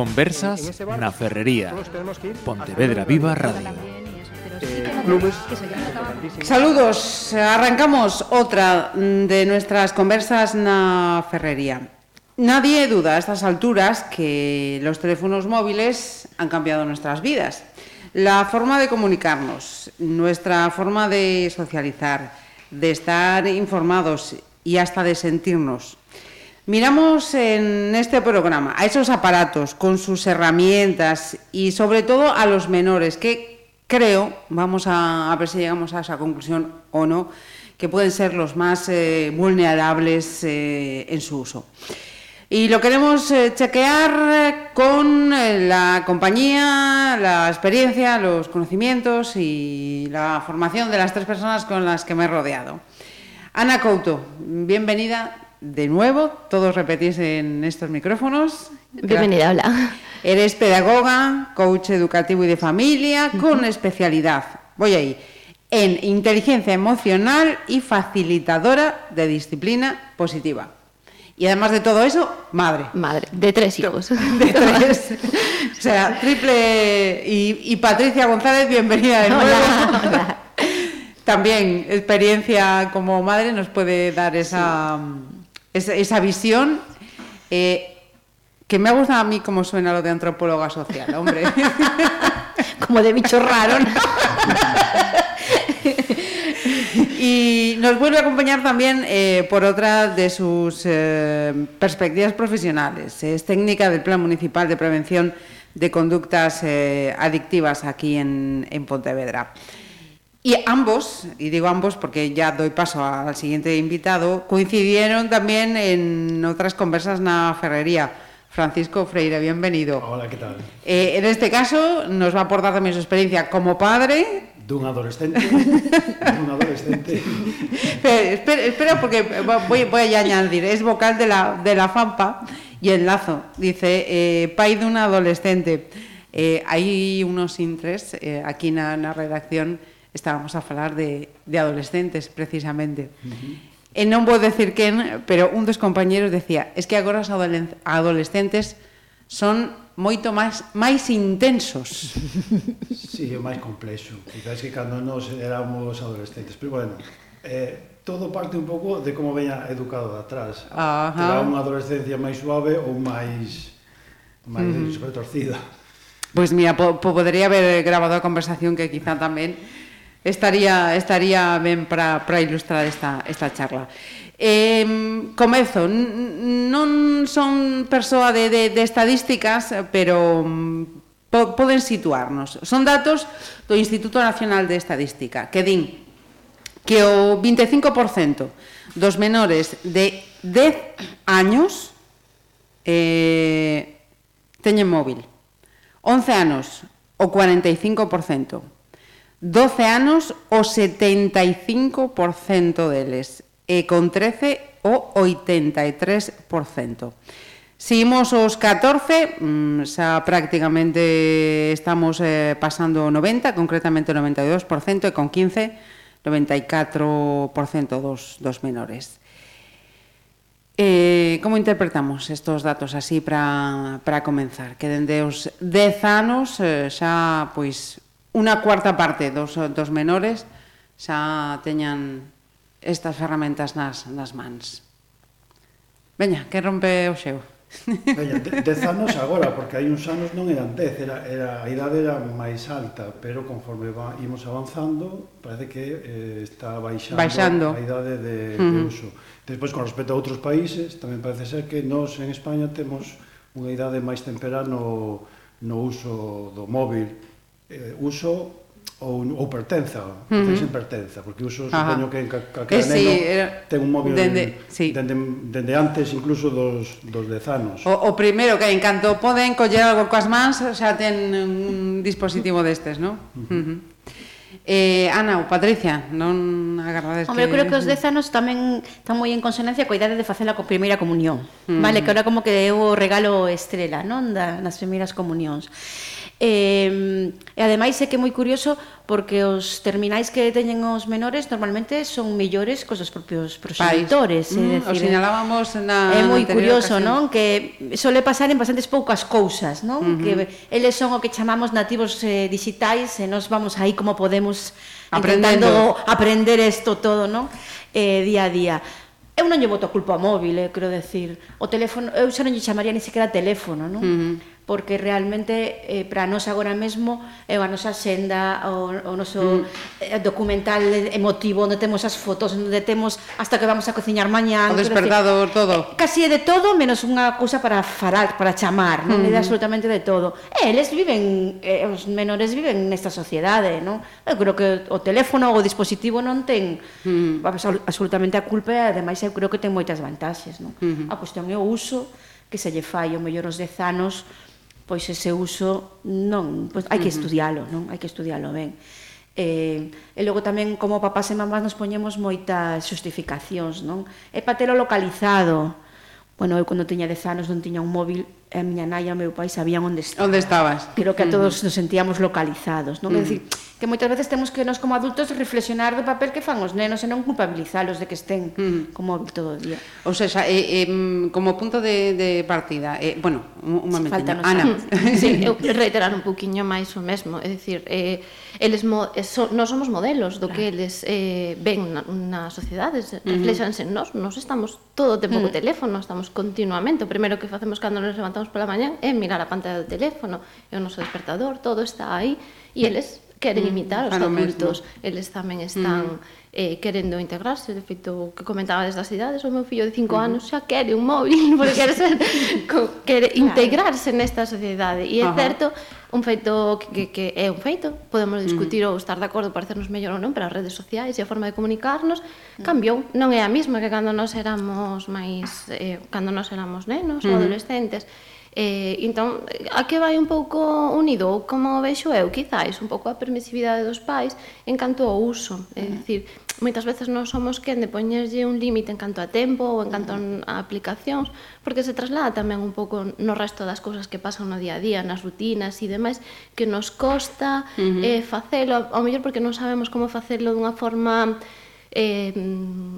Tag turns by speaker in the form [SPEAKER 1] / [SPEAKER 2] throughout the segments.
[SPEAKER 1] Conversas na Ferrería. Pontevedra Viva Radio.
[SPEAKER 2] Saludos, arrancamos otra de nuestras conversas na Ferrería. Nadie duda a estas alturas que los teléfonos móviles han cambiado nuestras vidas. La forma de comunicarnos, nuestra forma de socializar, de estar informados y hasta de sentirnos. Miramos en este programa a esos aparatos con sus herramientas y sobre todo a los menores que creo, vamos a, ver si llegamos a esa conclusión o no, que pueden ser los más eh, vulnerables eh, en su uso. Y lo queremos eh, chequear con la compañía, la experiencia, los conocimientos y la formación de las tres personas con las que me he rodeado. Ana Couto, bienvenida de nuevo, todos repetís en estos micrófonos.
[SPEAKER 3] Bienvenida, hola.
[SPEAKER 2] Eres pedagoga, coach educativo y de familia, con especialidad, voy ahí, en inteligencia emocional y facilitadora de disciplina positiva. Y además de todo eso, madre.
[SPEAKER 3] Madre, de tres hijos.
[SPEAKER 2] De tres. o sea, triple. Y, y Patricia González, bienvenida de nuevo.
[SPEAKER 3] Hola, hola.
[SPEAKER 2] También experiencia como madre nos puede dar esa, esa, esa visión. Eh, que me ha gustado a mí cómo suena lo de antropóloga social, hombre.
[SPEAKER 3] Como de bicho raro, ¿no?
[SPEAKER 2] Y nos vuelve a acompañar también eh, por otra de sus eh, perspectivas profesionales. Es técnica del Plan Municipal de Prevención de Conductas eh, Adictivas aquí en, en Pontevedra. Y ambos, y digo ambos porque ya doy paso al siguiente invitado, coincidieron también en otras conversas na Ferrería. Francisco Freire, bienvenido.
[SPEAKER 4] Hola, ¿qué tal?
[SPEAKER 2] Eh, en este caso nos va a aportar también su experiencia como padre,
[SPEAKER 4] Dun adolescente, dun adolescente.
[SPEAKER 2] Eh, espera, espera, porque voy, voy a añadir, es vocal de la, de la FAMPA y enlazo. Dice, eh, pai dun adolescente. Eh, hai unos intres, eh, aquí na, na redacción estábamos a falar de, de adolescentes precisamente. Uh -huh. E non vou decir quen, pero un dos compañeros decía es que agora os adolescentes son moito máis máis intensos.
[SPEAKER 4] Sí, é máis complexo. Quizás que cando nos éramos adolescentes, pero bueno, eh, todo parte un pouco de como veña educado de atrás.
[SPEAKER 2] Ajá.
[SPEAKER 4] Terá unha adolescencia máis suave ou máis máis mm. retorcida.
[SPEAKER 2] Pois pues mira, po, po, podría haber grabado a conversación que quizá tamén estaría estaría ben para para ilustrar esta esta charla. Eh, comezo, non son persoa de, de, de estadísticas, pero mm, po, poden situarnos. Son datos do Instituto Nacional de Estadística, que din que o 25% dos menores de 10 años eh, teñen móvil. 11 anos, o 45%. 12 anos o 75% deles e con 13 o 83%. Si imos os 14, mm, xa prácticamente estamos eh, pasando o 90, concretamente o 92%, e con 15, 94% dos, dos menores. Eh, como interpretamos estos datos así para comenzar? Que dende os 10 anos eh, xa pois unha cuarta parte dos, dos menores xa teñan estas ferramentas nas, nas mans. Veña, que rompe o xeo?
[SPEAKER 4] Veña, dez anos agora, porque hai uns anos non eran dez, era, era, a idade era máis alta, pero conforme va, imos avanzando, parece que eh, está baixando,
[SPEAKER 2] baixando,
[SPEAKER 4] a idade de, de uso. Despois, con respecto a outros países, tamén parece ser que nós en España temos unha idade máis temperá no, no uso do móvil, eh, uso ou, ou pertenza, uh -huh. sen pertenza, porque uso
[SPEAKER 2] Ajá.
[SPEAKER 4] supoño que
[SPEAKER 2] calquera
[SPEAKER 4] neno
[SPEAKER 2] sí, era...
[SPEAKER 4] ten un móvil
[SPEAKER 2] dende, sí.
[SPEAKER 4] dende, dende antes incluso dos, dos dez anos.
[SPEAKER 2] O, o primeiro que en canto poden coller algo coas mans, xa ten un dispositivo destes, non? Uh -huh. uh -huh. Eh, Ana ou Patricia, non agardades
[SPEAKER 3] Hombre, que... eu creo que os 10 anos tamén están moi en consonancia coa idade de facer a primeira comunión.
[SPEAKER 2] Mm.
[SPEAKER 3] Vale, que agora como que é o regalo estrela, non, da, nas primeiras comunións. Eh, e ademais é que é moi curioso porque os terminais que teñen os menores normalmente son mellores cos dos propios proxenitores, é
[SPEAKER 2] mm-hmm. mm,
[SPEAKER 3] decir,
[SPEAKER 2] o señalábamos na
[SPEAKER 3] É moi curioso,
[SPEAKER 2] ocasión.
[SPEAKER 3] non? Que sole pasar en bastantes poucas cousas, non? Uh -huh. Que eles son o que chamamos nativos eh, digitais e nos vamos aí como podemos
[SPEAKER 2] Aprendendo.
[SPEAKER 3] aprender isto todo, non? Eh, día a día eu non lle boto a culpa ao móvil, eh, quero decir. O teléfono, eu xa non lle chamaría ni sequera teléfono, non? Uh -huh porque realmente eh, para nós agora mesmo é a nosa senda, o, o noso mm. Eh, documental emotivo, onde temos as fotos, onde temos hasta que vamos a cociñar mañán.
[SPEAKER 2] O despertado
[SPEAKER 3] decir,
[SPEAKER 2] todo.
[SPEAKER 3] Eh, casi é de todo, menos unha cousa para falar, para chamar, non? Mm. É absolutamente de todo. E eles viven, eh, os menores viven nesta sociedade, non? Eu creo que o teléfono ou o dispositivo non ten mm. absolutamente a culpa, e ademais eu creo que ten moitas vantaxes, non? Mm -hmm. A cuestión é o uso que se lle fai, o mellor os 10 anos, pois ese uso non, pois hai que estudialo, non? Hai que estudialo ben. Eh, e logo tamén como papás e mamás nos poñemos moitas justificacións, non? É patelo localizado. Bueno, eu cando tiña 10 anos non tiña un móvil e a miña nai e o meu pai sabían onde estaba.
[SPEAKER 2] Onde estabas.
[SPEAKER 3] Creo que a mm. todos nos sentíamos localizados, non? Uh. É mm. dicir, que moitas veces temos que nos como adultos reflexionar do papel que fan os nenos e non culpabilizalos de que estén mm. con como móvil todo o día.
[SPEAKER 2] Ou seja, eh, eh, como punto de, de partida, eh, bueno, un, un momento.
[SPEAKER 3] Falta
[SPEAKER 2] Ana.
[SPEAKER 5] sí, eu reiterar un poquinho máis o mesmo, é dicir, eh, eles mo, eh, so, non somos modelos do claro. que eles eh, ven na, na sociedade, mm-hmm. reflexanse uh -huh. nos, nos estamos todo o tempo uh co mm. teléfono, estamos continuamente, o primeiro que facemos cando nos levantamos levantamos pola mañán é mirar a pantalla do teléfono, é o noso despertador, todo está aí, e eles queren mm, imitar os
[SPEAKER 2] mm,
[SPEAKER 5] adultos, eles tamén están... Mm eh, querendo integrarse, de feito, o que comentaba desde as idades, o meu fillo de 5 uh -huh. anos xa quere un móvil, porque quere, ser, co, quere integrarse nesta sociedade, e é
[SPEAKER 2] uh -huh.
[SPEAKER 5] certo, un feito que, que é un feito, podemos discutir uh -huh. ou estar de acordo, para hacernos mellor ou non, pero as redes sociais e a forma de comunicarnos cambiou, non é a mesma que cando nós éramos máis, eh, cando nós éramos nenos ou adolescentes, Eh, entón, a que vai un pouco unido, ou como vexo eu, quizáis, un pouco a permisividade dos pais en canto ao uso. É uh -huh. dicir, moitas veces non somos quen de poñerlle un límite en canto a tempo ou en canto uh -huh. a aplicacións, porque se traslada tamén un pouco no resto das cousas que pasan no día a día, nas rutinas e demais, que nos costa uh -huh. eh, facelo, ao mellor porque non sabemos como facelo dunha forma eh,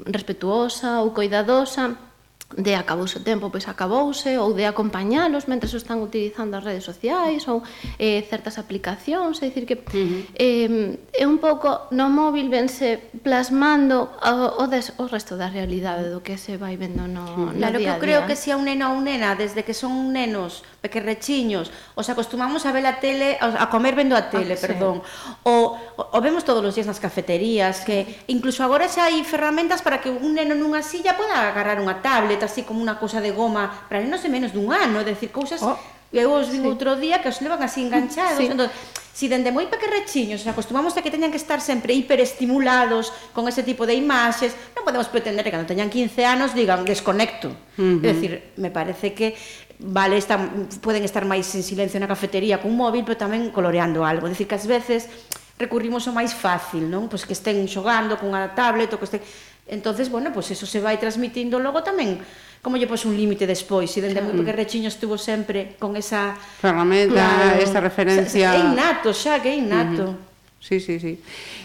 [SPEAKER 5] respetuosa ou cuidadosa, de acabouse o tempo, pois acabouse, ou de acompañalos mentre están utilizando as redes sociais, ou eh, certas aplicacións, é dicir que uh -huh. eh, é un pouco no móvil vense plasmando o, o, des, o resto da realidade do que se vai vendo no, no
[SPEAKER 3] claro,
[SPEAKER 5] día a día.
[SPEAKER 3] Claro que eu creo que se si a un neno ou nena, desde que son nenos, pequerrechiños, os acostumamos a ver a tele, a comer vendo a ah, tele,
[SPEAKER 5] ah,
[SPEAKER 3] perdón. Sí. O, o vemos todos os días nas cafeterías, sí. que incluso agora xa hai ferramentas para que un neno nunha silla poda agarrar unha tablet, así como unha cousa de goma, para nenos de menos dun ano, é dicir, cousas...
[SPEAKER 2] Oh.
[SPEAKER 3] Eu os vi sí. outro día que os levan así enganchados,
[SPEAKER 5] sí.
[SPEAKER 3] entón, si dende moi pequerrechiños nos acostumamos a que teñan que estar sempre hiperestimulados con ese tipo de imaxes, non podemos pretender que cando teñan 15 anos digan desconecto. Uh -huh. É dicir, me parece que vale, están, poden estar máis en silencio na cafetería cun móvil, pero tamén coloreando algo. Dicir que ás veces recurrimos ao máis fácil, non? Pois que estén xogando cunha tablet ou que estén... Entonces, bueno, pois eso se vai transmitindo logo tamén como lle pos un límite despois, se dende moi que Rechiño estuvo sempre con esa
[SPEAKER 2] ferramenta,
[SPEAKER 3] claro,
[SPEAKER 2] esa referencia.
[SPEAKER 3] É innato, xa que é innato. Uh -huh.
[SPEAKER 2] Sí, sí, sí.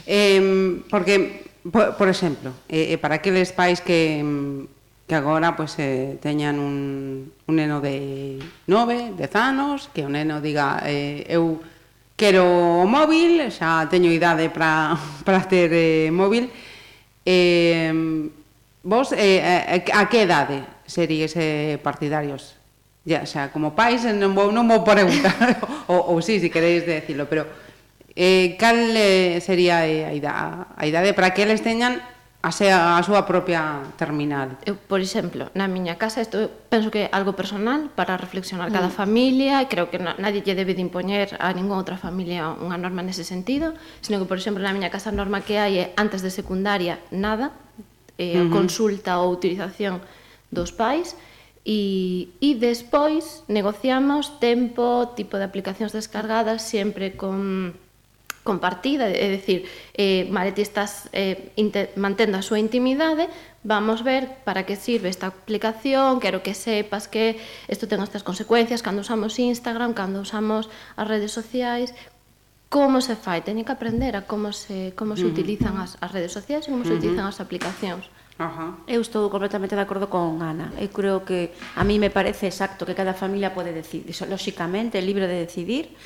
[SPEAKER 2] Eh, porque por, por exemplo, eh, eh, para aqueles pais que que agora pues, eh, teñan un, un neno de 9, 10 anos, que o neno diga eh, eu quero o móvil, xa teño idade para ter eh, móvil, eh, vos eh, a, a que idade seríes eh, partidarios? Ya, xa, como pais non vou, non vou preguntar, ou, ou sí, si queréis decirlo, pero eh, cal eh, sería eh, a idade, a idade para que eles teñan a, sea, a súa propia terminal.
[SPEAKER 5] Eu, por exemplo, na miña casa, isto penso que é algo personal para reflexionar cada mm. familia, e creo que na, nadie lle debe de impoñer a ningunha outra familia unha norma nese sentido, sino que, por exemplo, na miña casa a norma que hai é antes de secundaria nada, eh, uh mm-hmm. -huh. consulta ou utilización dos pais, e, e despois negociamos tempo, tipo de aplicacións descargadas, sempre con compartida, é dicir, eh, vale, ti estás eh, mantendo a súa intimidade, vamos ver para que sirve esta aplicación, quero que sepas que isto ten estas consecuencias cando usamos Instagram, cando usamos as redes sociais, como se fai, teñen que aprender a como se, como se utilizan as, as redes sociais e como se utilizan as aplicacións.
[SPEAKER 3] Ajá. Eu estou completamente de acordo con Ana. Eu creo que a mí me parece exacto que cada familia pode decidir, lóxicamente, libre de decidir,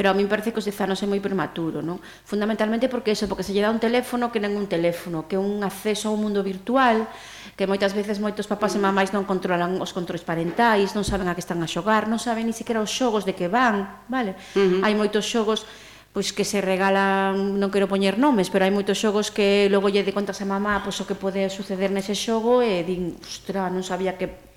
[SPEAKER 3] pero a mí me parece que os 10 anos é moi prematuro, non? Fundamentalmente porque eso, porque se lle dá un teléfono que non un teléfono, que é un acceso ao mundo virtual, que moitas veces moitos papás e mamais non controlan os controis parentais, non saben a que están a xogar, non saben ni siquiera os xogos de que van, vale? Uh -huh. Hai moitos xogos pois que se regalan, non quero poñer nomes, pero hai moitos xogos que logo lle de contas a mamá pois o que pode suceder nese xogo e din, ostra, non sabía que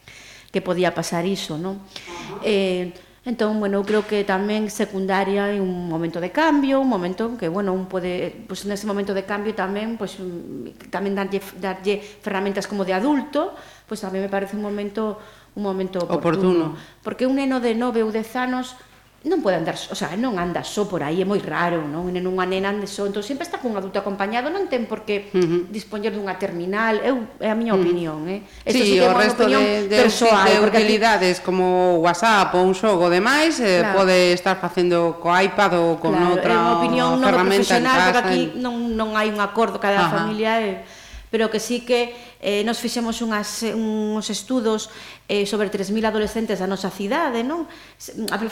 [SPEAKER 3] que podía pasar iso, non? Uh -huh. Eh, Entón, bueno, eu creo que tamén secundaria é un momento de cambio, un momento que, bueno, un pode, pois pues, nese momento de cambio tamén, pois pues, tamén darlle, darlle ferramentas como de adulto, pois pues, tamén me parece un momento un momento oportuno, oportuno. porque un neno de 9 ou 10 anos non pode andar, o sea, non anda só por aí, é moi raro, non? En unha nena ande só, entón sempre está cun adulto acompañado, non ten por que uh -huh. dispoñer dunha terminal, eu é a miña opinión, eh.
[SPEAKER 2] Esto sí, sí o resto de, de, persoal, de utilidades aquí... como WhatsApp ou un xogo demais, eh, claro. pode estar facendo co iPad ou con claro, outra é unha
[SPEAKER 3] opinión non profesional, porque aquí non, non hai un acordo cada Ajá. familia, eh, pero que sí que eh, nos fixemos unhas, uns estudos eh, sobre 3.000 adolescentes da nosa cidade, non?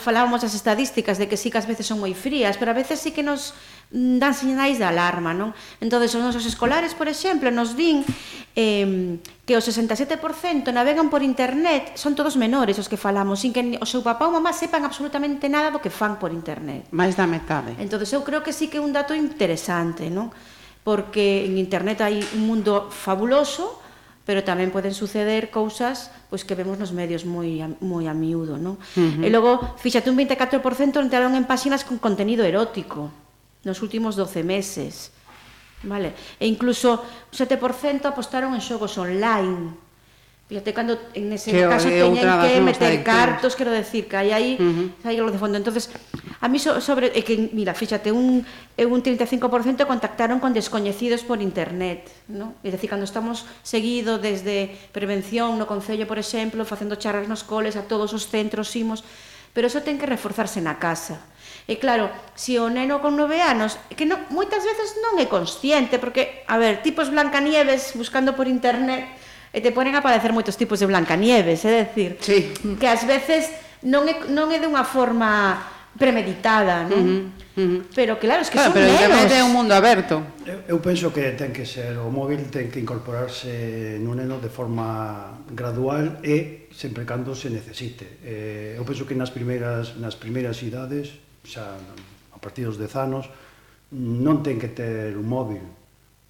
[SPEAKER 3] Falábamos as estadísticas de que sí que as veces son moi frías, pero a veces sí que nos mm, dan sinais de alarma, non? Entón, os nosos escolares, por exemplo, nos din eh, que o 67% navegan por internet, son todos menores os que falamos, sin que o seu papá ou mamá sepan absolutamente nada do que fan por internet.
[SPEAKER 2] Máis da metade.
[SPEAKER 3] Entón, eu creo que sí que é un dato interesante, non? porque en internet hai un mundo fabuloso, pero tamén poden suceder cousas pois que vemos nos medios moi moi a miúdo, non? Uh -huh. E logo, fíxate, un 24% entraron en páxinas con contenido erótico nos últimos 12 meses. Vale? E incluso un 7% apostaron en xogos online. Fíjate cando en ese que caso teñen que meter cartos, quero decir, que hai aí, uh -huh. hai lo de fondo. Entonces, a mí so, sobre é que mira, fíxate, un un 35% contactaron con descoñecidos por internet, ¿no? É dicir, cando estamos seguido desde prevención no concello, por exemplo, facendo charlas nos coles, a todos os centros imos, pero eso ten que reforzarse na casa. E claro, se o neno con nove anos, que non, moitas veces non é consciente, porque, a ver, tipos Blancanieves buscando por internet, e te ponen a aparecer moitos tipos de Blancanieves, é dicir,
[SPEAKER 2] sí.
[SPEAKER 3] que ás veces non é, non é de unha forma premeditada, non? Uh -huh, uh -huh. Pero claro, es que claro, son
[SPEAKER 2] pero internet é un mundo aberto.
[SPEAKER 4] Eu, eu penso que ten que ser o móvil ten que incorporarse nun neno de forma gradual e sempre cando se necesite. Eh, eu penso que nas primeiras nas primeiras idades, xa a partir dos 10 anos, non ten que ter un móvil,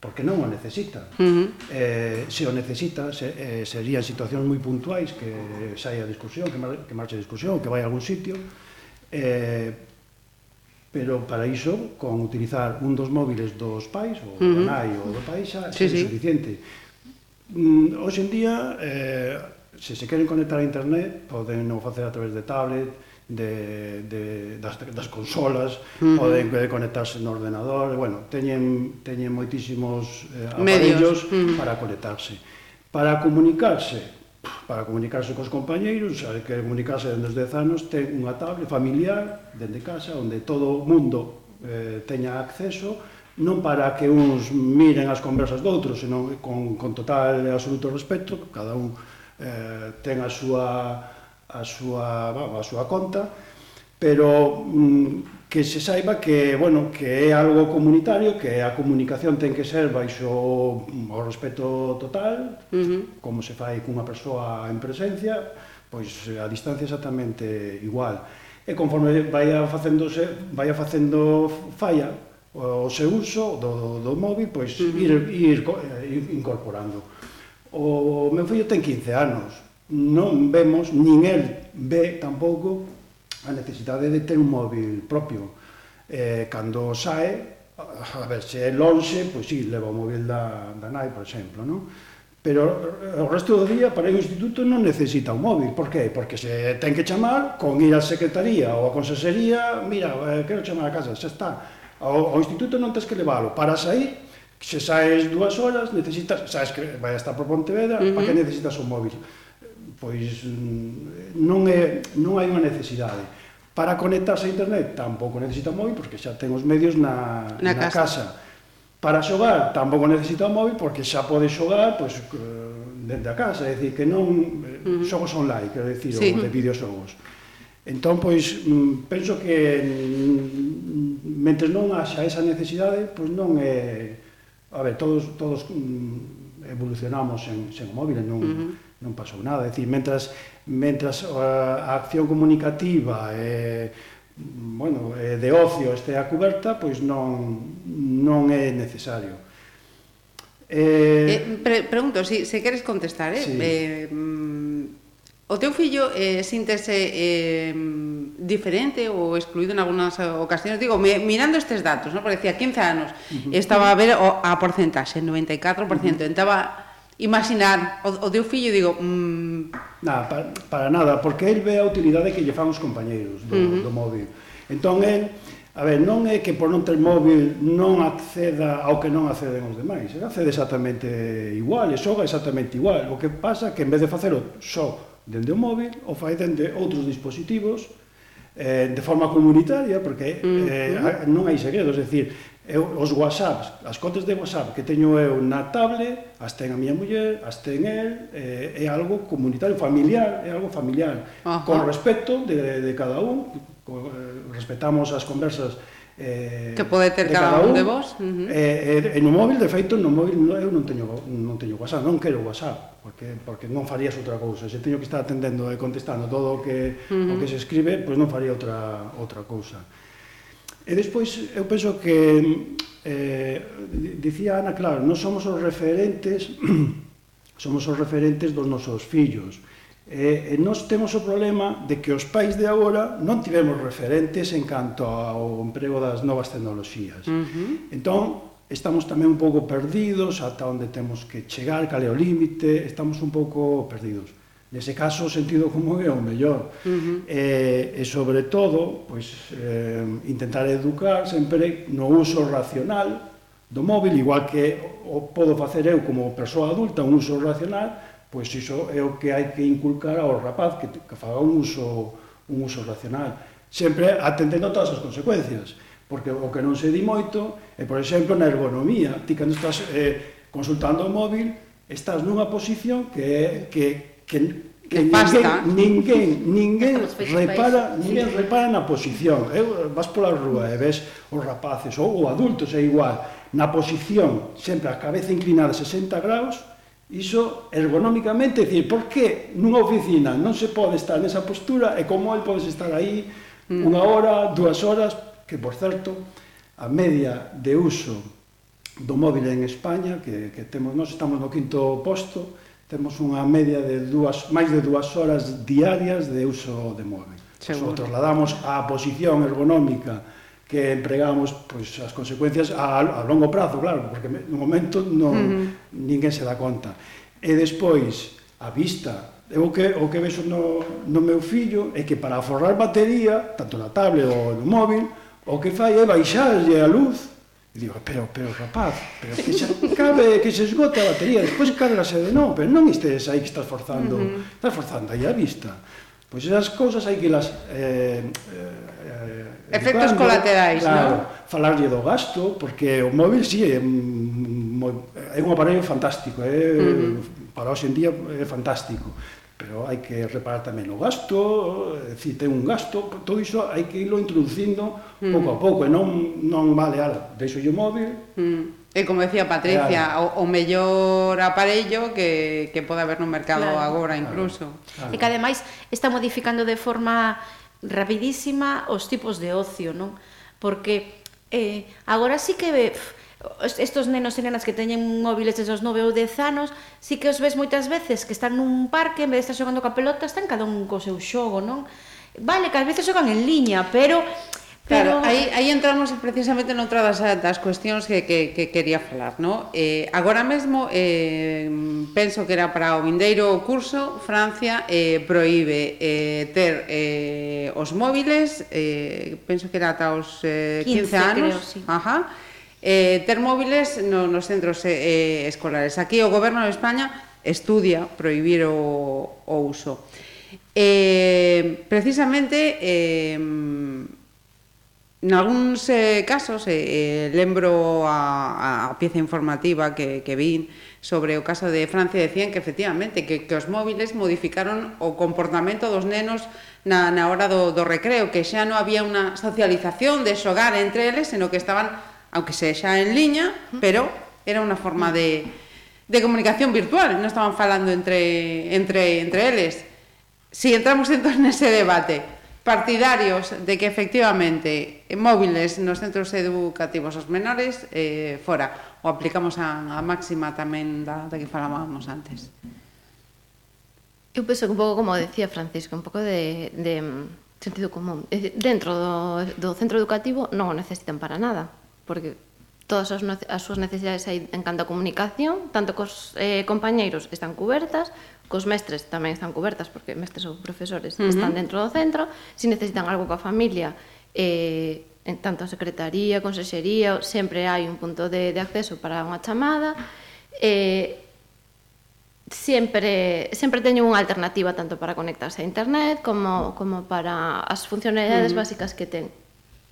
[SPEAKER 4] porque non o necesita. Uh -huh. eh, se o necesita, se, eh, serían situacións moi puntuais que saia a discusión, que, mar, que marche a discusión, que vai a algún sitio, eh, pero para iso, con utilizar un dos móviles dos pais, ou uh -huh. do nai ou do pai, xa sí, é sí. suficiente. Mm, hoxe en día, eh, se se queren conectar a internet, poden non facer a través de tablet, de, de, das, das consolas, uh -huh. poden conectarse no ordenador, bueno, teñen, teñen moitísimos eh, aparellos uh -huh. para conectarse. Para comunicarse, para comunicarse cos compañeiros, sabe que comunicarse dende os 10 anos, ten unha tablet familiar dende casa, onde todo o mundo eh, teña acceso, non para que uns miren as conversas doutros, senón con, con total e absoluto respeto, cada un eh, ten a súa a súa, bueno, a súa conta, pero mm, que se saiba que, bueno, que é algo comunitario, que a comunicación ten que ser baixo mm, o respeto total, uh -huh. como se fai cunha persoa en presencia, pois a distancia exactamente igual. E conforme vai facéndose, vai facendo falla o seu uso do, do móvil, pois uh -huh. ir, ir, ir eh, incorporando. O meu fillo ten 15 anos, non vemos, nin el ve tampouco, a necesidade de ter un móvil propio. Eh, cando sae, a ver, se é lonxe, pois si, sí, leva o móvil da, da nai, por exemplo, non? Pero o resto do día para o instituto non necesita un móvil. Por qué? Porque se ten que chamar con ir á secretaría ou á consellería, mira, eh, quero chamar a casa, xa está. Ao, ao instituto non tens que leválo. Para sair, se saes dúas horas, necesitas, sabes que vai estar por Pontevedra, uh -huh. para que necesitas un móvil? pois mm, non, é, non hai unha necesidade. Para conectarse a internet tampouco necesita móvil porque xa ten os medios na,
[SPEAKER 2] na,
[SPEAKER 4] na
[SPEAKER 2] casa.
[SPEAKER 4] casa. Para xogar tampouco necesita un móvil porque xa pode xogar pois, eh, dende a casa, é dicir, que non eh, uh -huh. xogos online, quero dicir,
[SPEAKER 2] sí.
[SPEAKER 4] ou de videoxogos. Entón, pois, mm, penso que mm, mentre non haxa esa necesidade, pois non é... A ver, todos, todos evolucionamos sen, sen o móvil, non, uh -huh. non pasou nada. É dicir, mentras, mentras a, a acción comunicativa e, bueno, e de ocio estea coberta, pois non, non é necesario.
[SPEAKER 2] Eh,
[SPEAKER 4] eh
[SPEAKER 2] pre pregunto, si, se queres contestar, eh?
[SPEAKER 4] Sí.
[SPEAKER 2] eh mm, O teu fillo eh, síntese eh, diferente ou excluído en algunhas ocasións? Digo, me, mirando estes datos, ¿no? porque decía 15 anos, uh -huh. estaba a ver o, a porcentaxe, 94%, uh -huh. entaba imaginar o, o teu fillo, digo... Mm...
[SPEAKER 4] Nada, para, para nada, porque el ve a utilidade que lle fan os compañeiros do, uh -huh. do móvil. Entón, el, a ver, non é que por non ter móvil non acceda ao que non acceden os demais, ele accede exactamente igual, e xoga exactamente igual, o que pasa é que en vez de facelo só dende o móvil ou fai dende outros dispositivos eh, de forma comunitaria porque eh, mm. non hai segredos, é dicir, eu, os whatsapps, as contas de whatsapp que teño eu na tablet, as ten a miña muller, as ten el, eh, é algo comunitario, familiar, é algo familiar,
[SPEAKER 2] Ajá.
[SPEAKER 4] con respecto de, de cada un, co, eh, respetamos as conversas eh,
[SPEAKER 2] que pode ter
[SPEAKER 4] cada,
[SPEAKER 2] cada un, un de vos uh
[SPEAKER 4] -huh. eh, eh, no móvil, de feito, no móvil eu non teño, non teño WhatsApp, non quero WhatsApp porque, porque non farías outra cousa se teño que estar atendendo e contestando todo o que, uh -huh. o que se escribe, pois non faría outra, outra cousa e despois eu penso que eh, dicía Ana, claro non somos os referentes somos os referentes dos nosos fillos E, e nós temos o problema de que os pais de agora non tivemos referentes en canto ao emprego das novas tecnoloxías. Uh -huh. Entón, estamos tamén un pouco perdidos ata onde temos que chegar, cal é o límite, estamos un pouco perdidos. Nese caso, o sentido común é o mellor. Uh -huh. e, e, sobre todo, pois, eh, intentar educar sempre no uso racional do móvil, igual que o podo facer eu como persoa adulta, un uso racional, pois iso é o que hai que inculcar ao rapaz que, que faga un uso, un uso racional sempre atendendo todas as consecuencias porque o que non se di moito é, por exemplo, na ergonomía. Ti cando estás eh, consultando o móvil estás nunha posición que, que, que, que ninguén, ninguén, ninguén repara, ninguén repara na posición. Eu, vas pola rúa e ves os rapaces ou, ou adultos, é igual, na posición, sempre a cabeza inclinada 60 graus, Iso ergonómicamente, dicir, por que nunha oficina non se pode estar nesa postura e como el podes estar aí mm. unha hora, dúas horas, que por certo, a media de uso do móvil en España, que, que temos, nós estamos no quinto posto, temos unha media de dúas, máis de dúas horas diarias de uso de móvil.
[SPEAKER 2] Seguro.
[SPEAKER 4] la trasladamos á posición ergonómica que empregamos pois, as consecuencias a, a longo prazo, claro, porque no momento non, uh -huh. ninguén se dá conta. E despois, a vista, eu que, o que vexo no, no meu fillo é que para forrar batería, tanto na tablet ou no móvil, o que fai é baixarlle a luz E digo, pero, pero rapaz, pero que xa cabe, que se esgote a batería, despois cárgase de non, pero non estes aí que estás forzando, uh -huh. estás forzando aí a vista. Pois esas cousas hai que las eh, eh
[SPEAKER 2] Efectos
[SPEAKER 4] cando,
[SPEAKER 2] colaterais,
[SPEAKER 4] claro,
[SPEAKER 2] non?
[SPEAKER 4] Falarlle do gasto, porque o móvil si sí, é, é un aparello fantástico, é, uh -huh. para hoxe en día é fantástico, pero hai que reparar tamén o gasto, é dicir, ten un gasto, todo iso hai que irlo introducindo mm. pouco a pouco, e non, non vale, ala, deixo o móvil...
[SPEAKER 2] Mm. E como decía Patricia, claro. o, o mellor aparello que, que pode haber no mercado
[SPEAKER 5] claro.
[SPEAKER 2] agora incluso.
[SPEAKER 3] Claro.
[SPEAKER 4] Claro.
[SPEAKER 3] E que ademais está modificando de forma rapidísima os tipos de ocio, non? Porque eh, agora sí que estos nenos e nenas que teñen móviles desde os 9 ou 10 anos, sí que os ves moitas veces que están nun parque, en vez de estar xogando ca pelota, están cada un co seu xogo, non? Vale, que ás veces xogan en liña, pero Pero...
[SPEAKER 2] Claro, aí, aí entramos precisamente noutra das, das cuestións que, que, que quería falar, no? Eh, agora mesmo, eh, penso que era para o vindeiro curso, Francia eh, proíbe eh, ter eh, os móviles, eh, penso que era ata os eh, 15, 15 anos, creo, sí. ajá, eh, ter móviles no, nos centros eh, escolares. Aquí o goberno de España estudia prohibir o, o uso. Eh, precisamente, eh, Nalgúns eh, casos, eh, eh lembro a, a pieza informativa que, que vin sobre o caso de Francia, decían que efectivamente que, que os móviles modificaron o comportamento dos nenos na, na hora do, do recreo, que xa non había unha socialización de xogar entre eles, senón que estaban, aunque se xa en liña, pero era unha forma de, de comunicación virtual, non estaban falando entre, entre, entre eles. Si entramos entón nese debate, partidarios de que efectivamente móviles nos centros educativos os menores eh, fora. O aplicamos a, a máxima tamén da, da que falábamos antes.
[SPEAKER 5] Eu penso que un pouco como decía Francisco, un pouco de, de sentido común. Dentro do, do centro educativo non o necesitan para nada, porque todas as, as súas necesidades hai en canto a comunicación, tanto cos eh, compañeiros están cubertas, cos mestres tamén están cobertas, porque mestres ou profesores uh -huh. están dentro do centro, se si necesitan algo coa familia, eh, en tanto a secretaría, consexería, sempre hai un punto de, de acceso para unha chamada, eh, sempre sempre teño unha alternativa tanto para conectarse a internet como como para as funcionalidades uh -huh. básicas que ten.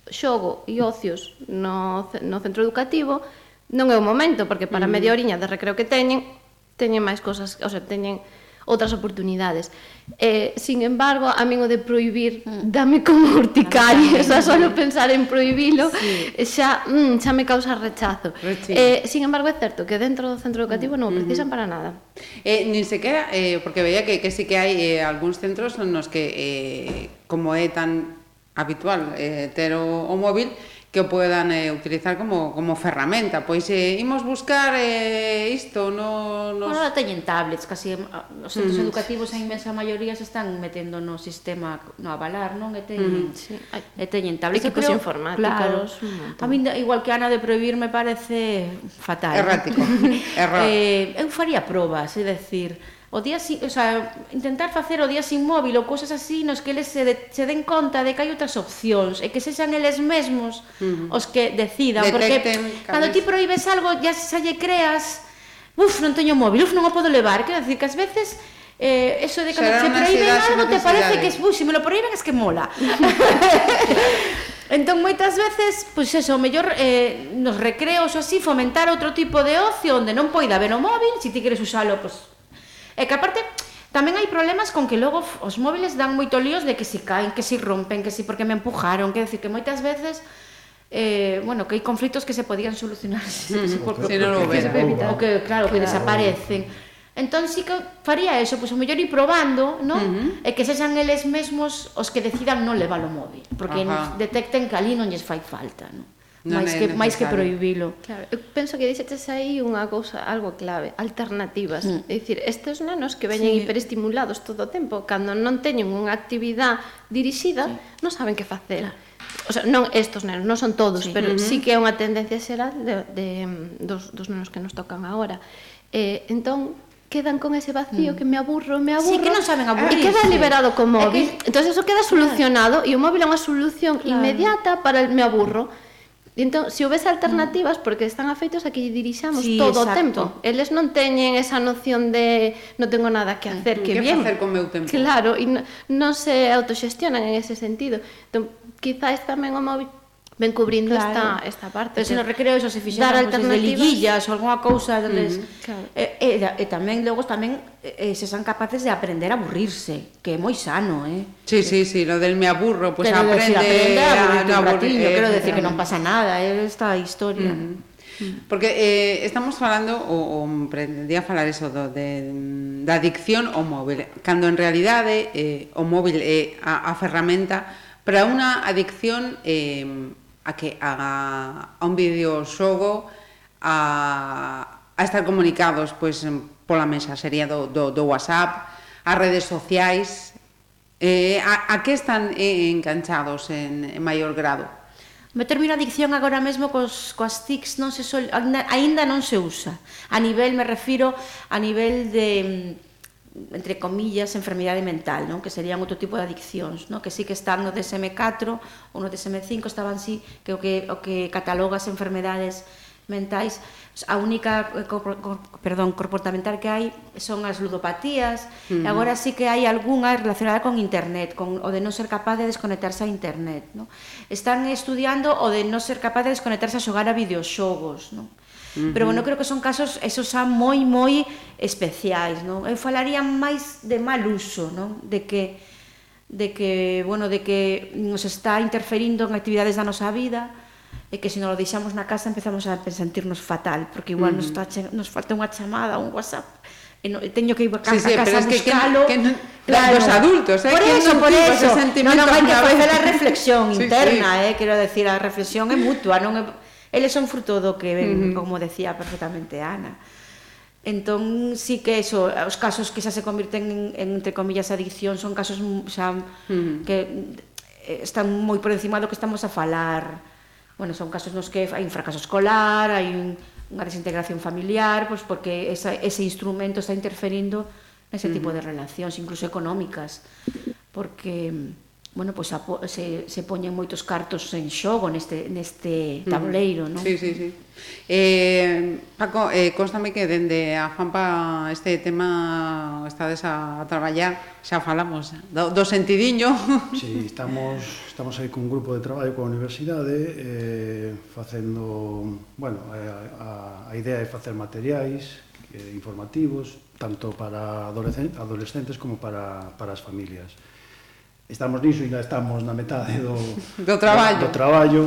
[SPEAKER 5] Xogo e ocios no no centro educativo non é o momento porque para uh -huh. media horiña de recreo que teñen teñen máis cosas, o sea, teñen outras oportunidades. Eh, sin embargo, a min o de prohibir mm. dame como urticaria, o sea, solo pensar en prohibilo sí. Eh, xa, mm, xa me causa rechazo. Eh, sin embargo, é certo que dentro do centro educativo non o mm, precisan para nada.
[SPEAKER 2] Eh, nin sequera, eh, porque veía que, que sí que hai eh, algúns centros nos que, eh, como é tan habitual eh, ter o, o móvil, que o podan eh, utilizar como, como ferramenta. Pois eh, imos buscar eh, isto no... Nos...
[SPEAKER 3] Bueno, teñen tablets, casi eh, os centros mm. educativos a inmensa maioría se están metendo no sistema no avalar, non? E teñen, mm. sí. e teñen tablets.
[SPEAKER 5] Equipos creo, informáticos.
[SPEAKER 3] Claro, a min, igual que Ana de prohibir, me parece fatal.
[SPEAKER 2] Errático. Error.
[SPEAKER 3] eh, eu faría probas, é dicir o día sin, o sea, intentar facer o día sin móvil ou cousas así nos que eles se, de, se den conta de que hai outras opcións e que sexan eles mesmos uh -huh. os que decidan
[SPEAKER 2] Detecten,
[SPEAKER 3] porque cando ti proíbes algo ya xa lle creas uf, non teño móvil, uf, non o podo levar quero decir que ás veces eh, eso de cando se te algo te parece que es, uy, se si me lo proíben es que mola Entón, moitas veces, pois pues eso, mellor eh, nos recreos ou así, fomentar outro tipo de ocio onde non poida ver o móvil, se si ti queres usalo, pois pues, E que aparte, Tamén hai problemas con que logo os móviles dan moito líos de que si caen, que si rompen, que si porque me empujaron, que decir que moitas veces eh, bueno, que hai conflitos que se podían solucionar se,
[SPEAKER 2] mm, se, por, se non o que,
[SPEAKER 3] o que claro, que desaparecen. Entón sí que faría eso, pois pues, o mellor ir probando, ¿no? Uh -huh. E que sexan eles mesmos os que decidan non levar o móvil, porque Ajá. detecten que ali non lles fai falta, ¿no? non máis que máis que prohibilo.
[SPEAKER 5] Claro, eu penso que dixetes aí unha cousa algo clave, alternativas. Mm. É dicir, estes nenos que veñen sí. hiperestimulados todo o tempo, cando non teñen unha actividade dirixida, sí. non saben que facer. Claro. O sea, non estos nenos, non son todos, sí. pero uh -huh. sí que é unha tendencia xeral de, de mm, dos, dos nenos que nos tocan agora. Eh, entón, quedan con ese vacío mm. que me aburro, me aburro.
[SPEAKER 3] Sí, que non saben aburrir.
[SPEAKER 5] E queda liberado co móvil. É que... Entón, eso queda solucionado claro. e o móvil é unha solución claro. inmediata para el me aburro. Claro Entón, se houvese mm. alternativas, porque están afeitos a que dirixamos sí, todo exacto. o tempo. Eles non teñen esa noción de non tengo nada que mm, hacer, que,
[SPEAKER 2] que
[SPEAKER 5] bien.
[SPEAKER 2] facer con meu tempo?
[SPEAKER 5] Claro, e non, non se autoxestionan en ese sentido. Entón, quizáis tamén o móvil ven cubrindo claro. esta, esta parte.
[SPEAKER 3] Pero se no recreo eso eh, eh, eh, se fixeron dar alternativas de liguillas ou algunha cousa donde mm, claro. e, e, e tamén logo tamén e, se son capaces de aprender a aburrirse, que é moi sano, eh.
[SPEAKER 2] Sí, sí, sí, no del me aburro, pois pues
[SPEAKER 3] Pero
[SPEAKER 2] aprende,
[SPEAKER 3] decir, aprende a aburrirte a, aburrir. eh, quero decir que non pasa nada, é esta historia.
[SPEAKER 2] Mm. Porque eh, estamos falando o, o pretendía falar eso do, de, mm, da adicción ao móvil Cando en realidade eh, o móvil é a, a ferramenta para unha adicción eh, a que a, a un videoxogo a, a estar comunicados pois, pola mensaxería do, do, do WhatsApp, as redes sociais, eh, a, a que están eh, enganchados en, en maior grado?
[SPEAKER 3] Me termino a adicción agora mesmo cos, coas TICs non se sol, aínda non se usa. A nivel, me refiro, a nivel de entre comillas, enfermidade mental, non? que serían outro tipo de adiccións, non? que sí que están no DSM-4 ou no DSM-5 estaban sí que o que, o que cataloga as enfermedades mentais, a única perdón, comportamental que hai son as ludopatías, uh -huh. e agora sí que hai algunha relacionada con internet, con o de non ser capaz de desconectarse a internet, non? Están estudiando o de non ser capaz de desconectarse a xogar a videoxogos, non? Uh -huh. Pero bueno, creo que son casos esos xa moi moi especiais, non? Eu falaría máis de mal uso, non? De que de que, bueno, de que nos está interferindo en actividades da nosa vida e que se non o deixamos na casa empezamos a sentirnos fatal, porque igual uh -huh. nos, está, nos falta unha chamada, un WhatsApp, e no, teño que ir a casa, sí, sí, a casa a buscalo. Es que, que, que,
[SPEAKER 2] claro, los adultos, eh,
[SPEAKER 3] por que eso, por eso. No, no, hai que facer a reflexión interna, sí, sí. eh, quero decir, a reflexión é mutua, non é eles son fruto do que ven, uh -huh. como decía perfectamente Ana. Entón, sí que eso, os casos que xa se convirten en, en entre comillas, adicción, son casos xa, uh -huh. que eh, están moi por encima do que estamos a falar. Bueno, son casos nos que hai un fracaso escolar, hai un, unha desintegración familiar, pois porque esa, ese instrumento está interferindo nese tipo uh -huh. de relacións, incluso económicas, porque bueno, pois se, se poñen moitos cartos en xogo neste, neste mm-hmm. tableiro, non?
[SPEAKER 2] Sí, sí, sí. Eh, Paco, eh, constame que dende a FAMPA este tema estades a, a traballar, xa falamos do, do sentidiño.
[SPEAKER 4] Sí, estamos, estamos aí cun grupo de traballo coa universidade eh, facendo, bueno, a, a, a idea é facer materiais eh, informativos, tanto para adolescentes como para, para as familias estamos niso e ainda estamos na metade do,
[SPEAKER 2] do traballo.
[SPEAKER 4] Do, do traballo.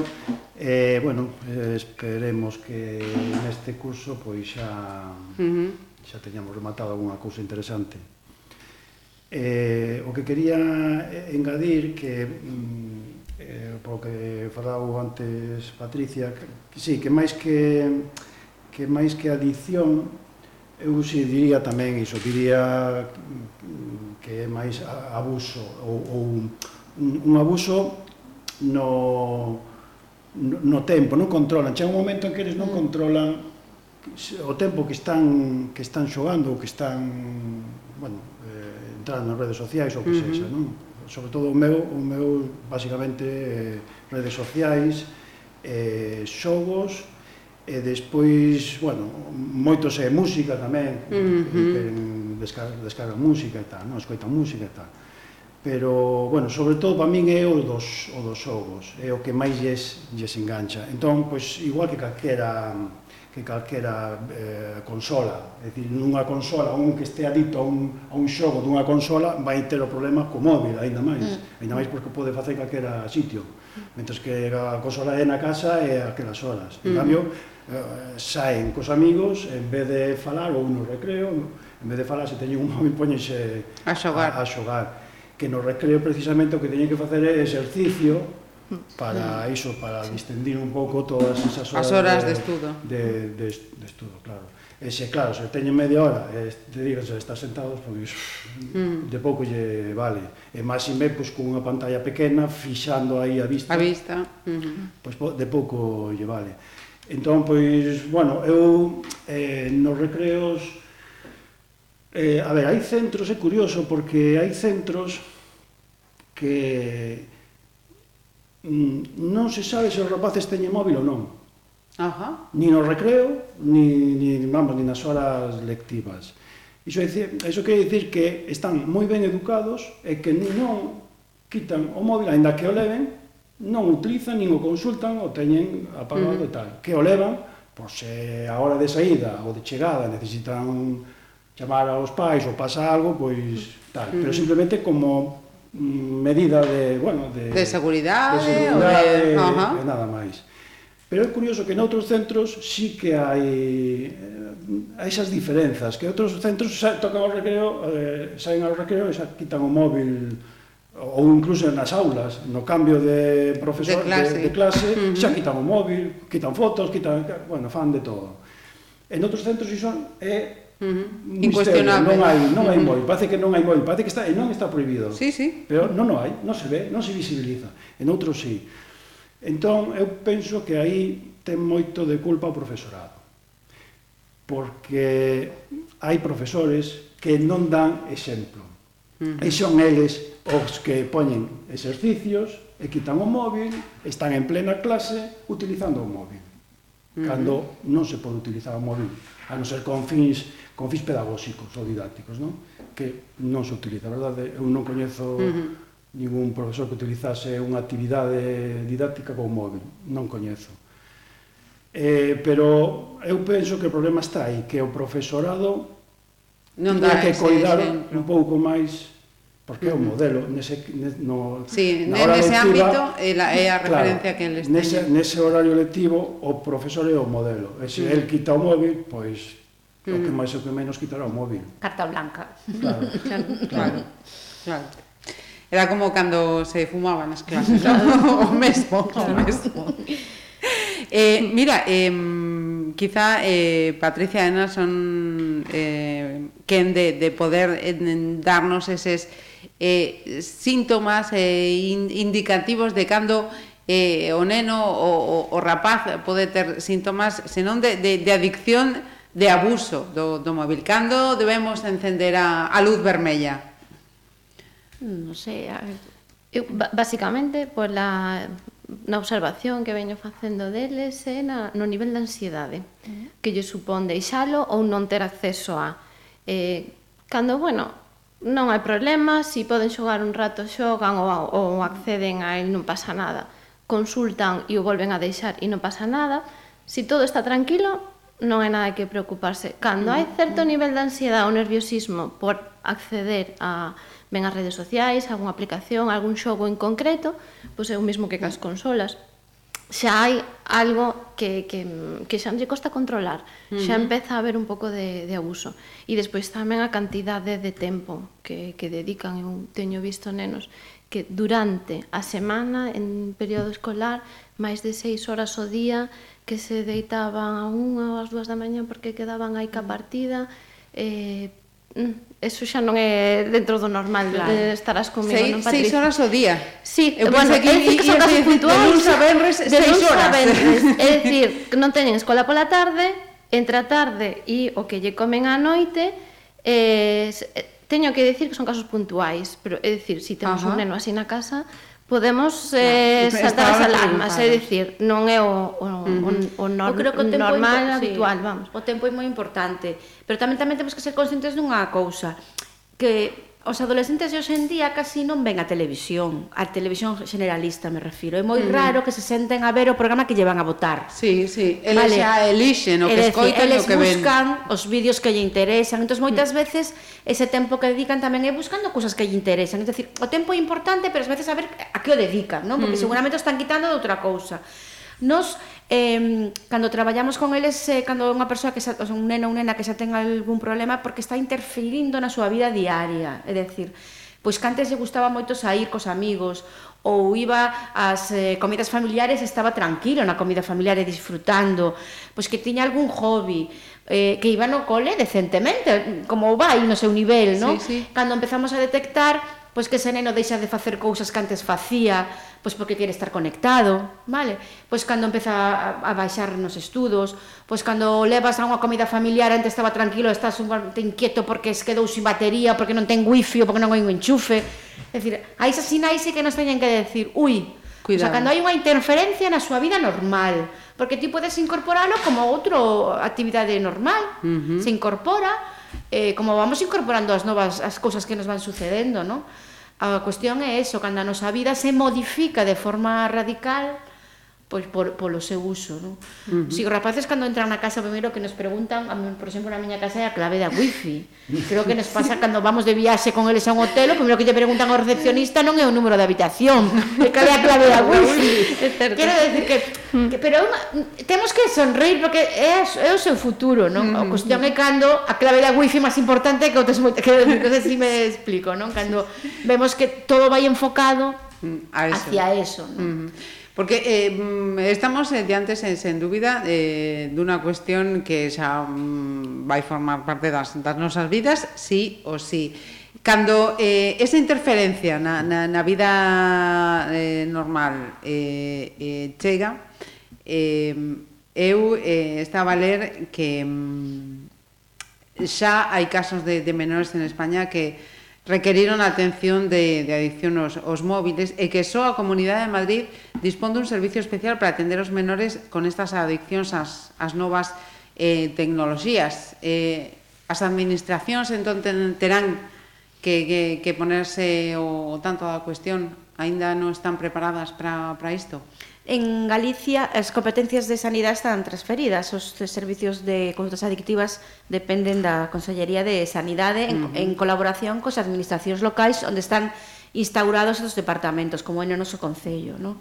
[SPEAKER 4] Eh, bueno, eh, esperemos que neste curso pois xa uh -huh. xa teñamos rematado algunha cousa interesante. Eh, o que quería engadir que mm, eh, polo que falou antes Patricia, que, sí, que máis que que máis que adición eu si diría tamén iso, diría mm, que é máis abuso ou, ou un, un abuso no, no tempo, non controlan. Chega un momento en que eles non mm. controlan o tempo que están que están xogando ou que están, bueno, eh, entrando nas redes sociais ou que uh -huh. sexa, non? Sobre todo o meu, o meu basicamente eh, redes sociais, eh, xogos e despois, bueno, moitos é música tamén, uh -huh. en, descarga, descarga música e tal, non? escoita música e tal. Pero, bueno, sobre todo para min é o dos, o dos xogos, é o que máis lles, lles engancha. Entón, pois, igual que calquera que calquera eh, consola, é dicir, nunha consola, un que estea dito a un, a un xogo dunha consola vai ter o problema co móvil, aínda máis, mm. aínda máis porque pode facer calquera sitio, mentres que a consola é na casa e a aquelas horas. En mm. cambio, eh, saen cos amigos, en vez de falar ou no recreo, en vez de falar se teñen un móvil poñense
[SPEAKER 2] a xogar.
[SPEAKER 4] A, a xogar que no recreo precisamente o que teñen que facer é exercicio para mm. iso, para distendir un pouco todas esas
[SPEAKER 2] horas, As horas de, de estudo.
[SPEAKER 4] De, de, de estudo, claro. E se, claro, se teñen media hora e te digas se estás sentados, pois mm. de pouco lle vale. E máis me, pois, con unha pantalla pequena, fixando aí a vista.
[SPEAKER 2] A vista.
[SPEAKER 4] Pois de pouco lle vale. Entón, pois, bueno, eu eh, nos recreos Eh, a ver, hai centros, é curioso, porque hai centros que mm, non se sabe se os rapaces teñen móvil ou non.
[SPEAKER 2] Ajá.
[SPEAKER 4] Ni no recreo, ni, ni, vamos, ni nas horas lectivas. Iso, é dicir, iso quer dicir que están moi ben educados e que non quitan o móvil, ainda que o leven, non o utilizan, nin o consultan, o teñen apagado uh -huh. e tal. Que o levan, por se a hora de saída ou de chegada necesitan chamar aos pais ou pasa algo, pois tal, mm. pero simplemente como mm, medida de, bueno, de,
[SPEAKER 2] de seguridade,
[SPEAKER 4] de seguridade de, uh -huh. e nada máis. Pero é curioso que noutros centros sí que hai eh, esas diferenzas, que outros centros tocan o recreo, eh, saen ao recreo e xa quitan o móvil ou incluso nas aulas, no cambio de profesor de clase, de, de clase uh -huh. xa quitan o móvil, quitan fotos, quitan, bueno, fan de todo. En outros centros iso é
[SPEAKER 2] Uh -huh. Incuestionable.
[SPEAKER 4] Non hai, non hai moi, parece que non hai moi, parece que está, e non está prohibido.
[SPEAKER 2] Sí, sí.
[SPEAKER 4] Pero non o hai, non se ve, non se visibiliza. En outros sí. Entón, eu penso que aí ten moito de culpa o profesorado. Porque hai profesores que non dan exemplo. Uh -huh. E son eles os que poñen exercicios, e quitan o móvil, están en plena clase utilizando o móvil. Uh -huh. Cando non se pode utilizar o móvil, a non ser con fins con fins pedagóxicos ou didácticos, non? Que non se utiliza, verdade? Eu non coñezo uh -huh. ningún profesor que utilizase unha actividade didáctica con móvil, non coñezo. Eh, pero eu penso que o problema está aí, que o profesorado non dá que coidar un pouco máis porque é o modelo nese no
[SPEAKER 2] sí, na hora nese lectiva, ámbito é, la, é a referencia
[SPEAKER 4] claro,
[SPEAKER 2] que eles
[SPEAKER 4] nese, nese horario lectivo o profesor é o modelo e se sí. el quita o móvil pois Mm. O que mm. máis o que menos quitará o móvil.
[SPEAKER 3] Carta blanca.
[SPEAKER 4] Claro,
[SPEAKER 2] claro. claro. claro. Era como cando se fumaba nas clases, claro. o mesmo, claro. o mesmo. Eh, mira, eh, quizá eh, Patricia e Ana son eh, quen de, de poder eh, darnos eses eh, síntomas eh, in, indicativos de cando eh, o neno o, o, o rapaz pode ter síntomas senón de, de, de adicción de abuso do, do móvil? Cando debemos encender a, a luz vermella?
[SPEAKER 5] Non sei, a, eu, basicamente pola na observación que veño facendo deles é na, no nivel de ansiedade que lle supón deixalo ou non ter acceso a. Eh, cando, bueno, non hai problema, si poden xogar un rato xogan ou, ou acceden a él non pasa nada. Consultan e o volven a deixar e non pasa nada. Si todo está tranquilo non hai nada que preocuparse. Cando hai certo mm. nivel de ansiedade ou nerviosismo por acceder a ben as redes sociais, algunha aplicación, algún xogo en concreto, pois é o mesmo que cas consolas. Xa hai algo que, que, que xa non lle costa controlar, xa mm. empeza a haber un pouco de, de abuso. E despois tamén a cantidade de tempo que, que dedican, eu teño visto nenos, que durante a semana, en período escolar, máis de seis horas ao día, que se deitaban a unha ou as dúas da mañá porque quedaban aí ca mm. partida, eh, mm, Eso xa non é dentro do normal, claro. de estarás comigo,
[SPEAKER 2] seis,
[SPEAKER 5] non, Patricia?
[SPEAKER 2] Seis horas ao día.
[SPEAKER 5] Sí,
[SPEAKER 2] Eu
[SPEAKER 5] bueno,
[SPEAKER 2] que
[SPEAKER 5] é que son casos puntuais.
[SPEAKER 2] De luns a venres, seis horas.
[SPEAKER 5] A venres. é dicir, non teñen escola pola tarde, entre a tarde e o que lle comen á noite, eh, eh teño que decir que son casos puntuais, pero é dicir, si temos Ajá. un neno así na casa, podemos eh, claro, saltar as alarmas, é dicir, non é o, o, uh -huh. o, o, norm, o, creo que o tempo normal, é, habitual, sí, vamos.
[SPEAKER 3] O tempo é moi importante, pero tamén tamén temos que ser conscientes dunha cousa, que Os adolescentes de hoxe en día casi non ven a televisión, a televisión generalista me refiro. É moi mm. raro que se senten a ver o programa que lle van a votar.
[SPEAKER 2] Sí, sí, eles vale. xa elixen o que escoitan
[SPEAKER 3] e
[SPEAKER 2] o que ven.
[SPEAKER 3] buscan os vídeos que lle interesan. Entón, moitas mm. veces ese tempo que dedican tamén é buscando cousas que lle interesan. É dicir, o tempo é importante, pero ás veces a ver a que o dedican, non? Porque mm. seguramente o están quitando de outra cousa. Nos eh, cando traballamos con eles, eh, cando unha persoa que xa, o sea, un neno ou nena que xa ten algún problema porque está interferindo na súa vida diaria, é dicir, pois que antes lle gustaba moito sair cos amigos ou iba ás eh, comidas familiares estaba tranquilo na comida familiar e disfrutando, pois que tiña algún hobby, eh, que iba no cole decentemente, como vai no seu nivel, non?
[SPEAKER 2] Sí, sí.
[SPEAKER 3] Cando empezamos a detectar pois que ese neno deixa de facer cousas que antes facía, pois porque quere estar conectado, vale? Pois cando empeza a, a baixar nos estudos, pois cando levas a unha comida familiar antes estaba tranquilo, estás un te inquieto porque es quedou sin batería, porque non ten wifi ou porque non hai un enchufe. É dicir, hai esas sinais que nos teñen que decir, ui, Cuidado. O sea, cando hai unha interferencia na súa vida normal, porque ti podes incorporalo como outro actividade normal, uh -huh. se incorpora, eh, como vamos incorporando as novas as cousas que nos van sucedendo, non? A cuestión é eso, cando a nosa vida se modifica de forma radical, pois por, polo seu uso, non? Uh -huh. Si os rapaces cando entran na casa, primeiro que nos preguntan, a, mí, por exemplo, na miña casa é a clave da wifi. Creo que nos pasa cando vamos de viaxe con eles a un hotel, o primeiro que lle preguntan ao recepcionista non é o número da habitación, é cal é a clave da wifi. Quero decir que, que pero unha, temos que sonreír porque é, é o seu futuro, non? A cuestión é cando a clave da wifi máis importante que outras que non sei se me explico, non? Cando vemos que todo vai enfocado hacia eso, non? Uh -huh.
[SPEAKER 2] Porque eh, mm, estamos eh, diante, sen, eh, sen dúbida, eh, dunha cuestión que xa mm, vai formar parte das, das nosas vidas, sí ou sí. Cando eh, esa interferencia na, na, na vida eh, normal eh, eh, chega, eh, eu eh, estaba a ler que mm, xa hai casos de, de menores en España que requeriron a atención de, de adicción aos, aos móviles e que só a Comunidade de Madrid dispón dun servicio especial para atender os menores con estas adiccións ás, ás novas eh, tecnoloxías. Eh, as administracións entón ten, terán que, que, que ponerse o, o tanto da cuestión, aínda non están preparadas para, para isto?
[SPEAKER 3] En Galicia as competencias de sanidade están transferidas, os servicios de consultas adictivas dependen da Consellería de Sanidade en, uh -huh. en colaboración cos administracións locais onde están instaurados os departamentos, como é no noso Concello. No?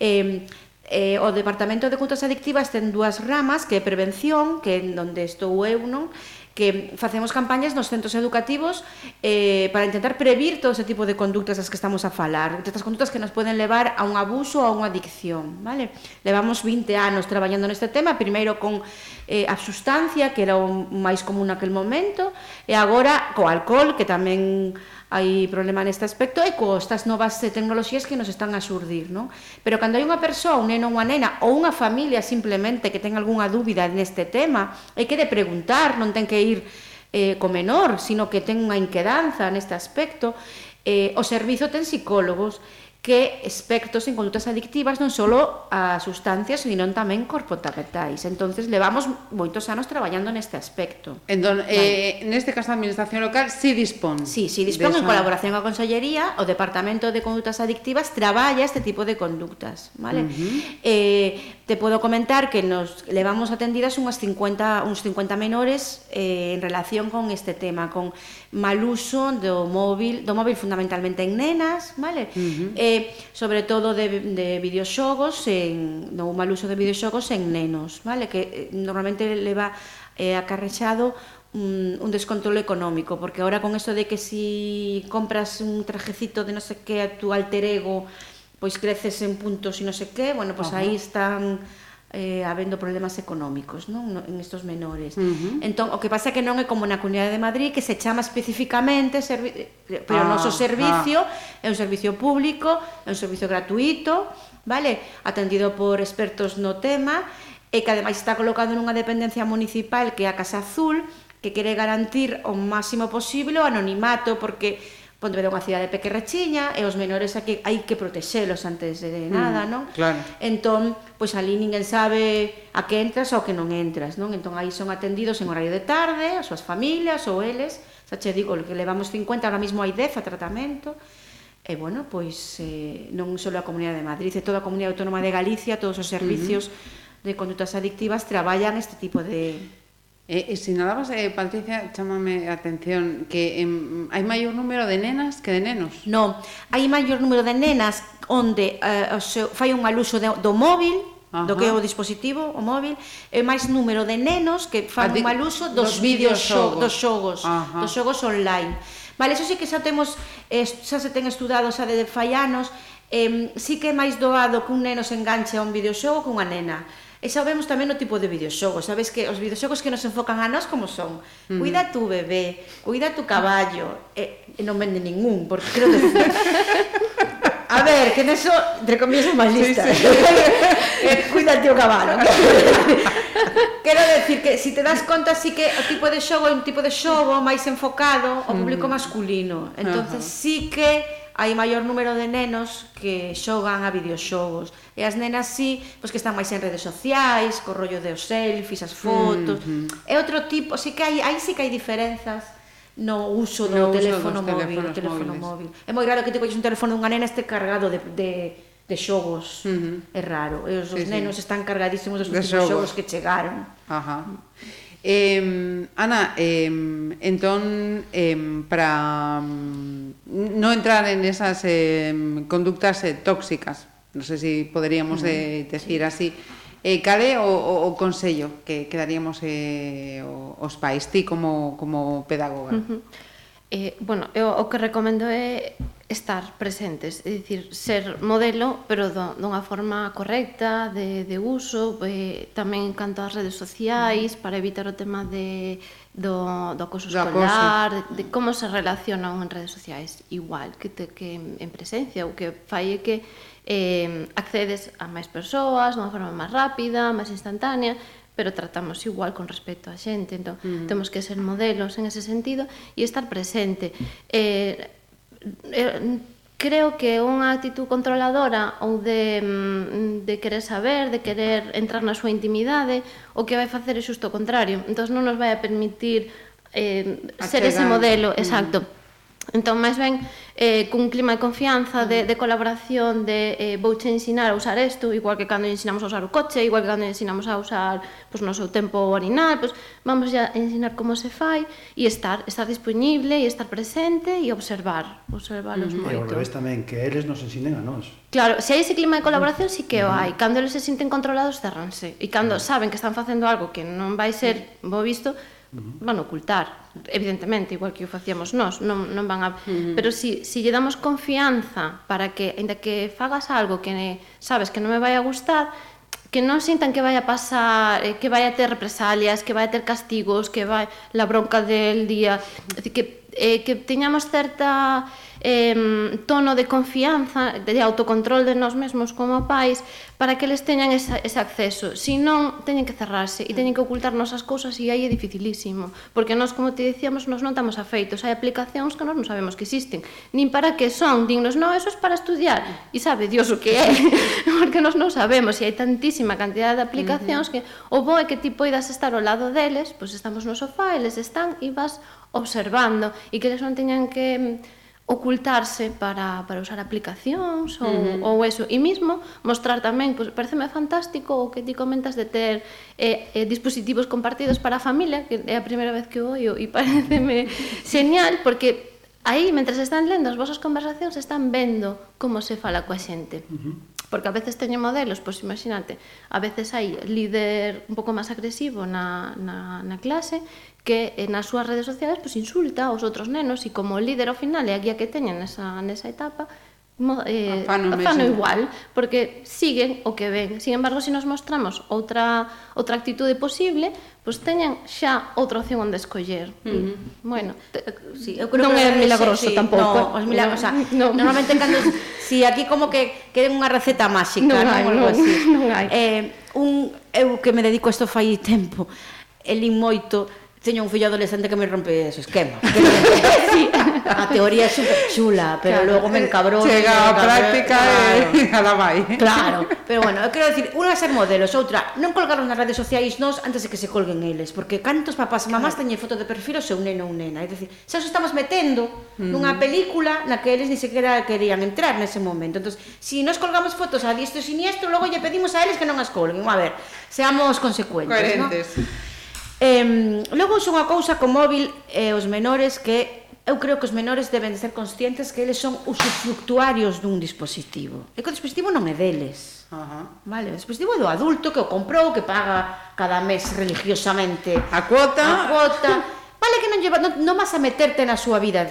[SPEAKER 3] Eh, eh, o Departamento de Contas Adictivas ten dúas ramas, que é prevención, que é onde estou eu, non? que facemos campañas nos centros educativos eh, para intentar previr todo ese tipo de conductas das que estamos a falar, estas conductas que nos poden levar a un abuso ou a unha adicción, vale? Levamos 20 anos traballando neste tema, primeiro con eh, a substancia, que era o máis común naquel momento, e agora co alcohol, que tamén hai problema neste aspecto e co estas novas eh, tecnoloxías que nos están a xurdir, non? Pero cando hai unha persoa, un neno ou unha nena ou unha familia simplemente que ten algunha dúbida neste tema, hai que de preguntar, non ten que ir eh, co menor, sino que ten unha inquedanza neste aspecto, eh, o servizo ten psicólogos, que espectros en condutas adictivas non só a sustancias, senón tamén corpotapetais. Entonces, levamos moitos anos traballando neste aspecto.
[SPEAKER 2] Entón, eh, vale. eh, neste caso, a Administración Local si sí dispón.
[SPEAKER 3] Sí, si sí, dispón en colaboración coa Consellería, o Departamento de Condutas Adictivas traballa este tipo de conductas, vale? Uh -huh. eh, Te podo comentar que nos levamos atendidas unhas 50, uns 50 menores eh, en relación con este tema, con mal uso do móvil, do móvil fundamentalmente en nenas, vale? Uh -huh. eh, sobre todo de, de videoxogos, en, no, mal uso de videoxogos en nenos, vale? Que eh, normalmente leva eh, acarrexado un, un descontrol económico, porque ahora con esto de que si compras un trajecito de no sé qué a tu alter ego, pois creces en puntos e non sei que, bueno, pois uh -huh. aí están eh, habendo problemas económicos non? En estos menores. Uh -huh. Entón, o que pasa é que non é como na Comunidade de Madrid que se chama especificamente eh, pero ah, o noso ah, servicio ah. é un servicio público, é un servicio gratuito, vale? Atendido por expertos no tema e que ademais está colocado nunha dependencia municipal que é a Casa Azul, que quere garantir o máximo posible o anonimato porque Pontevedra é unha cidade pequerrechiña e os menores aquí hai que protexelos antes de mm, nada, mm, non?
[SPEAKER 2] Claro.
[SPEAKER 3] Entón, pois ali ninguén sabe a que entras ou que non entras, non? Entón aí son atendidos en horario de tarde, as súas familias ou eles, xa che digo, que levamos 50, ahora mismo hai 10 a tratamento. E bueno, pois eh, non só a Comunidade de Madrid, e toda a Comunidade Autónoma de Galicia, todos os mm. servicios mm -hmm. de condutas adictivas traballan este tipo de Eh, eh,
[SPEAKER 2] e, e sinalabas, eh, Patricia, chamame a atención que em, hai maior número de nenas que de nenos.
[SPEAKER 3] Non, hai maior número de nenas onde eh, o seu, fai un mal uso de, do móvil, Ajá. do que é o dispositivo, o móvil, e máis número de nenos que fan un mal uso dos, dos vídeos dos xogos, Ajá. dos xogos online. Vale, eso sí que xa temos eh, xa se ten estudado xa de fai anos, eh, sí que é máis doado que un neno se enganche a un videoxogo que unha nena E xa vemos tamén o tipo de videoxogos, sabes que os videoxogos que nos enfocan a nós como son. Mm. Cuida tu bebé, cuida tu caballo, e, e non vende ningún, porque creo que A ver, que neso, entre comillas, máis lista. Sí, sí. eh, cuida o cabalo. Quero decir que se si te das conta sí que o tipo de xogo é un tipo de xogo máis enfocado ao público mm. masculino. Entonces uh -huh. sí que hai maior número de nenos que xogan a videoxogos. E as nenas sí, pois que están máis en redes sociais, co rollo de os selfies, as fotos. Mm -hmm. É outro tipo, sí que hai, aí sí que hai diferenzas no uso do no teléfono uso móvil, do teléfono móviles. móvil. É moi raro que te colles un teléfono dunha nena este cargado de, de, de xogos. Uh -huh. É raro. E os, sí, os nenos sí. están cargadísimos dos últimos xogos. xogos que chegaron.
[SPEAKER 2] Ajá. Eh, Ana, eh, entón, eh, para non entrar en esas eh, conductas eh, tóxicas, non sei sé si se poderíamos uh -huh. eh, decir así, eh, cale o, o, o consello que, que daríamos eh, os pais, ti como, como pedagoga? Uh -huh.
[SPEAKER 5] eh, bueno, eu, o que recomendo é estar presentes, é dicir, ser modelo, pero do, dunha forma correcta de, de uso, eh, tamén en canto ás redes sociais, mm. para evitar o tema de, do, do acoso escolar, de, de como se relacionan en redes sociais, igual que, te, que en presencia, o que fai é que eh, accedes a máis persoas, dunha forma máis rápida, máis instantánea, pero tratamos igual con respecto á xente, entón, mm. temos que ser modelos en ese sentido e estar presente. Eh, Eh, creo que unha actitud controladora ou de, mm, de querer saber, de querer entrar na súa intimidade, o que vai facer é xusto o contrario. Entón non nos vai a permitir eh, ser ese modelo, exacto. Mm. Entón, máis ben, eh, cun clima de confianza, de, de colaboración, de eh, vouche ensinar a usar isto, igual que cando ensinamos a usar o coche, igual que cando ensinamos a usar pues, no seu tempo orinal, pues, vamos a ensinar como se fai e estar, estar disponible e estar presente e observar, observalos mm -hmm. moito.
[SPEAKER 4] E ao revés tamén, que eles nos ensinen a nós.
[SPEAKER 5] Claro, se hai ese clima de colaboración, sí que o hai. Cando eles se sinten controlados, cerranse. E cando saben que están facendo algo que non vai ser bo visto, van ocultar, evidentemente, igual que o facíamos nós, non, non van a... Uh -huh. Pero si, si lle damos confianza para que, ainda que fagas algo que sabes que non me vai a gustar, que non sintan que vai a pasar, eh, que vai a ter represalias, que vai a ter castigos, que vai la bronca del día, que, eh, que teñamos certa eh, tono de confianza, de autocontrol de nós mesmos como pais, para que eles teñan esa, ese acceso. Si non, teñen que cerrarse e teñen que ocultarnos as cousas e aí é dificilísimo. Porque nós, como te dicíamos, nos non estamos afeitos. Hai aplicacións que nós non sabemos que existen. Nin para que son. Dignos, non, eso é es para estudiar. E sabe Dios o que é. porque nós non sabemos. E hai tantísima cantidad de aplicacións que o bo é que ti poidas estar ao lado deles, pois estamos no sofá, eles están e vas observando. E que eles non teñan que ocultarse para, para usar aplicacións ou, uh -huh. ou eso e mismo mostrar tamén, pois, pareceme fantástico o que ti comentas de ter eh, eh, dispositivos compartidos para a familia que é a primeira vez que o oio e pareceme genial porque aí, mentre están lendo as vosas conversacións, están vendo como se fala coa xente. Uh -huh porque a veces teño modelos, pois imagínate, a veces hai líder un pouco máis agresivo na, na, na clase que eh, nas súas redes sociales pois insulta aos outros nenos e como líder ao final é a guía que teñen nesa, nesa etapa, eh, afano, afano igual, porque siguen o que ven. Sin embargo, se si nos mostramos outra, outra actitude posible, pois pues teñen xa outra opción onde escoller. Uh -huh. Bueno,
[SPEAKER 3] sí, eu creo non que é milagroso sí, tampouco. No, os milagros, no, o sea, no. normalmente cando si aquí como que queren unha receta máxica,
[SPEAKER 5] non, hai, non, non, así. non hai.
[SPEAKER 3] Eh, un eu que me dedico a isto fai tempo, elín moito, teño un fillo adolescente que me rompe ese esquema. sí, a teoría é super chula, pero claro, logo me eh, encabrou.
[SPEAKER 2] Chega a práctica e a nada vai.
[SPEAKER 3] Claro, pero bueno, eu quero dicir, unha ser modelos, outra, non colgaron nas redes sociais nós antes de que se colguen eles, porque cantos papás e mamás teñen foto de perfil o seu neno ou nena, é dicir, xa os estamos metendo mm. nunha película na que eles ni sequera querían entrar nese momento. Entón, si nos colgamos fotos a diestro e siniestro, logo lle pedimos a eles que non as colguen. A ver, seamos consecuentes,
[SPEAKER 2] Coherentes.
[SPEAKER 3] ¿no? Eh, logo son unha cousa co móvil e eh, os menores que eu creo que os menores deben de ser conscientes que eles son usufructuarios dun dispositivo. E que o dispositivo non é deles. Ajá. Vale, o dispositivo é do adulto que o comprou, que paga cada mes religiosamente
[SPEAKER 2] a cuota.
[SPEAKER 3] A cuota. Vale que non lleva non, non vas a meterte na súa vida,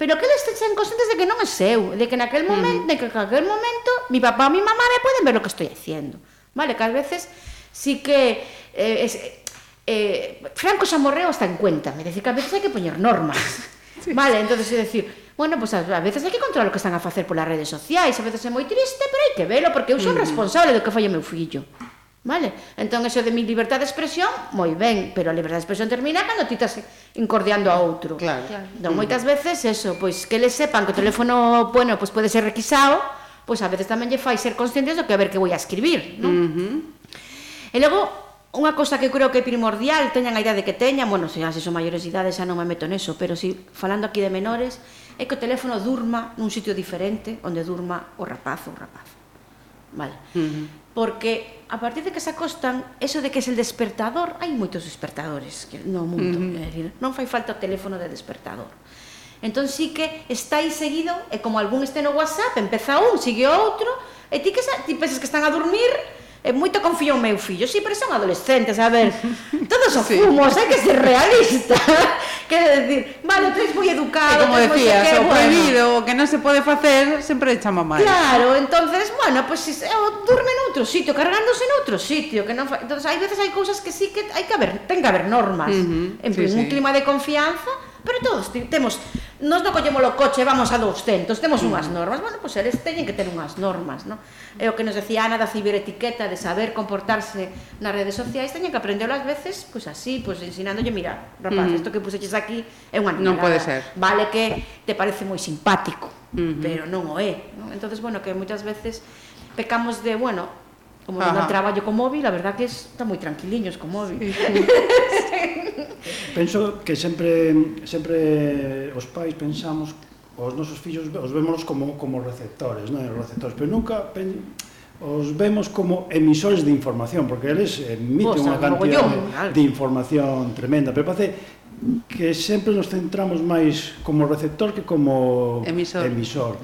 [SPEAKER 3] pero que eles sean conscientes de que non é seu, de que naquel momento, uh -huh. de que naquel momento mi papá ou mi mamá me poden ver o que estou haciendo. Vale, que ás veces sí que eh, es, eh, Franco xa morreu hasta en cuenta, me decir que a veces hai que poñer normas. sí. Vale, entonces é decir, bueno, pues a veces hai que controlar o que están a facer polas redes sociais, a veces é moi triste, pero hai que velo, porque eu son responsable do que fai o meu fillo. Vale? Entón, eso de mi libertad de expresión, moi ben, pero a libertad de expresión termina cando ti estás incordiando a outro.
[SPEAKER 2] Claro. claro.
[SPEAKER 3] Entón, moitas veces, eso, pois que les sepan que o teléfono, bueno, pois pode ser requisado, pois a veces tamén lle fai ser conscientes do que a ver que vou a escribir, non? Uh -huh. E logo, Unha cosa que creo que é primordial, teñan a idade que teñan, bueno, se se son maiores de idade xa non me meto neso, pero si falando aquí de menores, é que o teléfono durma nun sitio diferente onde durma o rapaz ou rapaz. Vale. Uh -huh. Porque a partir de que se acostan, eso de que é el despertador, hai moitos despertadores que no mundo, uh -huh. decir, non fai falta o teléfono de despertador. Entón sí que está aí seguido, e como algún este no WhatsApp, empeza un, sigue outro, e ti que sa, ti pensas que están a dormir, é moito confío o meu fillo. Si, sí, pero son adolescentes, a ver, todos os sí. fumos, hai que ser realista. que decir, vale, tres moi educado,
[SPEAKER 2] e como decías,
[SPEAKER 3] que,
[SPEAKER 2] o
[SPEAKER 3] bueno.
[SPEAKER 2] prohibido, o que non se pode facer, sempre chama mal.
[SPEAKER 3] Claro, entonces, bueno, pues si durme noutro sitio, cargándose noutro sitio, que non fa... entonces hai veces hai cousas que sí que hai que haber, ten que haber normas.
[SPEAKER 2] Uh -huh,
[SPEAKER 3] en
[SPEAKER 2] sí,
[SPEAKER 3] un
[SPEAKER 2] sí.
[SPEAKER 3] clima de confianza, Pero todos temos, nos non collemos o coche vamos a 200, temos mm. unhas normas. Bueno, pois pues, eles teñen que ter unhas normas, non? É o que nos decía Ana da ciberetiqueta de saber comportarse nas redes sociais, teñen que aprendelo ás veces, pois pues, así, pois pues, ensinándolle, mira, rapaz,
[SPEAKER 2] mm.
[SPEAKER 3] isto que puseches aquí é unha
[SPEAKER 2] Non pode ser.
[SPEAKER 3] Vale que te parece moi simpático,
[SPEAKER 2] uh -huh.
[SPEAKER 3] pero non o é, non? Entonces, bueno, que moitas veces pecamos de, bueno, como non traballo con móvil, a verdad que está moi tranquiliños con móvil. Sí. sí.
[SPEAKER 4] Penso que sempre sempre os pais pensamos os nosos fillos os vémonos como como receptores, non? Os receptores, pero nunca pen, os vemos como emisores de información, porque eles emiten unha cantidad
[SPEAKER 3] mogollón,
[SPEAKER 4] de, de información tremenda, pero parece que sempre nos centramos máis como receptor que como
[SPEAKER 2] emisor.
[SPEAKER 4] emisor.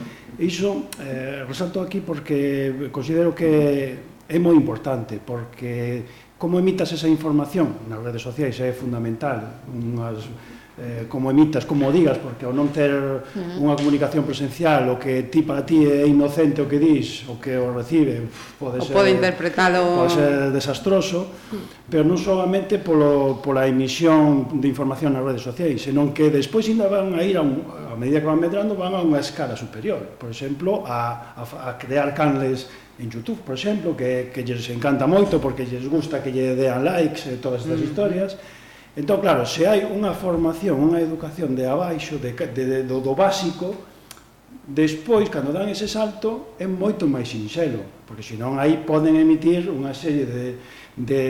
[SPEAKER 4] Iso eh, resalto aquí porque considero que é moi importante, porque Como emitas esa información? Nas redes sociais é fundamental. Unhas, eh, como emitas, como digas, porque ao non ter mm. unha comunicación presencial, o que ti para ti é inocente o que dis, o que o recibe, pode
[SPEAKER 2] o
[SPEAKER 4] ser,
[SPEAKER 2] pode interpretalo...
[SPEAKER 4] pode ser desastroso, mm. pero non solamente polo, pola emisión de información nas redes sociais, senón que despois ainda van a ir, a, un, a medida que van medrando, van a unha escala superior. Por exemplo, a, a, a crear canles en Youtube, por exemplo, que, que lles encanta moito porque lles gusta que lle dean likes e todas estas mm. historias. Entón, claro, se hai unha formación, unha educación de abaixo, de, de, de, do, do básico, Despois, cando dan ese salto, é moito máis sinxelo, porque senón aí poden emitir unha serie de, de,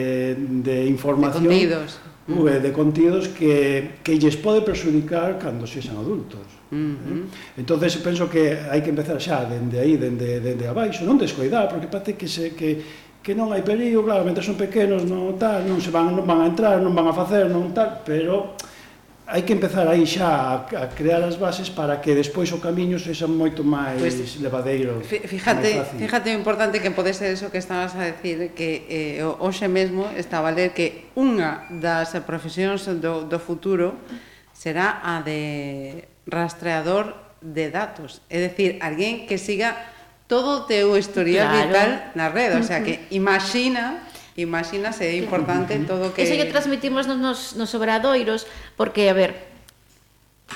[SPEAKER 4] de información...
[SPEAKER 2] De contidos.
[SPEAKER 4] Uh, de contidos que, que lles pode perxudicar cando se adultos.
[SPEAKER 2] Uh -huh.
[SPEAKER 4] eh? Entón, penso que hai que empezar xa dende aí, dende, dende abaixo, non descoidar, porque parece que, se, que, que non hai perigo, claro, mentre son pequenos, non tal, non se van, non van a entrar, non van a facer, non tal, pero hai que empezar aí xa a, a crear as bases para que despois o camiño sexa moito máis
[SPEAKER 2] pues,
[SPEAKER 4] levadeiro.
[SPEAKER 2] Fíjate,
[SPEAKER 4] máis
[SPEAKER 2] fíjate o importante que pode ser eso que estabas a decir que eh, hoxe mesmo estaba a ler que unha das profesións do, do futuro será a de rastreador de datos, é dicir, alguén que siga todo o teu historial
[SPEAKER 3] claro.
[SPEAKER 2] vital na rede, o sea que imagina Imagínase, é importante uh todo que...
[SPEAKER 3] Eso que transmitimos nos, nos, nos obradoiros, porque, a ver,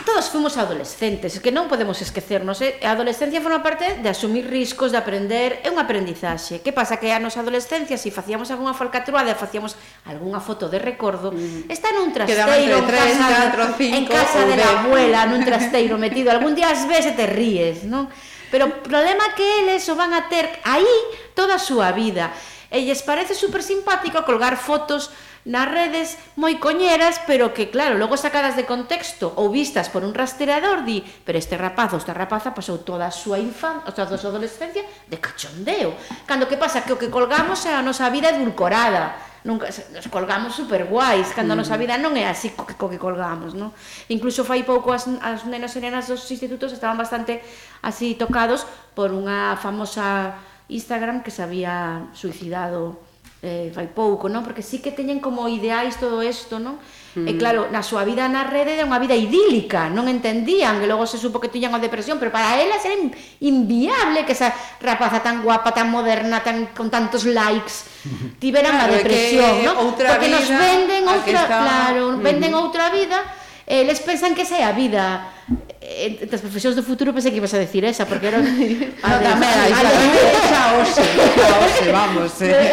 [SPEAKER 3] todos fomos adolescentes, que non podemos esquecernos, eh? a adolescencia forma parte de asumir riscos, de aprender, é un aprendizaxe. Que pasa que a nosa adolescencia, se si facíamos algunha falcatruada, facíamos algunha foto de recordo, mm. está nun trasteiro, en casa,
[SPEAKER 2] 3,
[SPEAKER 3] 4,
[SPEAKER 2] 5,
[SPEAKER 3] en
[SPEAKER 2] casa
[SPEAKER 3] de la abuela, nun trasteiro metido, algún día as ves e te ríes, non? Pero o problema que eles o van a ter aí toda a súa vida e lles parece super simpático colgar fotos nas redes moi coñeras, pero que claro, logo sacadas de contexto ou vistas por un rastreador, di, pero este rapaz ou esta rapaza pasou toda a súa infancia, toda a súa adolescencia de cachondeo. Cando que pasa que o que colgamos é a nosa vida edulcorada, nunca nos colgamos super guais, cando a nosa mm. vida non é así co que, co que colgamos, non? Incluso fai pouco as, as nenos e nenas dos institutos estaban bastante así tocados por unha famosa Instagram que se había suicidado eh, fai pouco, non? Porque sí que teñen como ideais todo isto, non? Mm. E claro, na súa vida na rede era unha vida idílica, non entendían, que logo se supo que tiñan a depresión, pero para elas era inviable que esa rapaza tan guapa, tan moderna, tan con tantos likes, tiveran
[SPEAKER 2] claro,
[SPEAKER 3] a depresión, non? Porque
[SPEAKER 2] vida, nos venden
[SPEAKER 3] outra,
[SPEAKER 2] está...
[SPEAKER 3] claro, venden mm. outra vida, eh, eles pensan que esa é a vida Eh, entre as profesións do futuro pensei que ibas a decir esa porque era
[SPEAKER 2] no, tamén
[SPEAKER 3] a
[SPEAKER 2] esa hoxe a hoxe, vamos eh.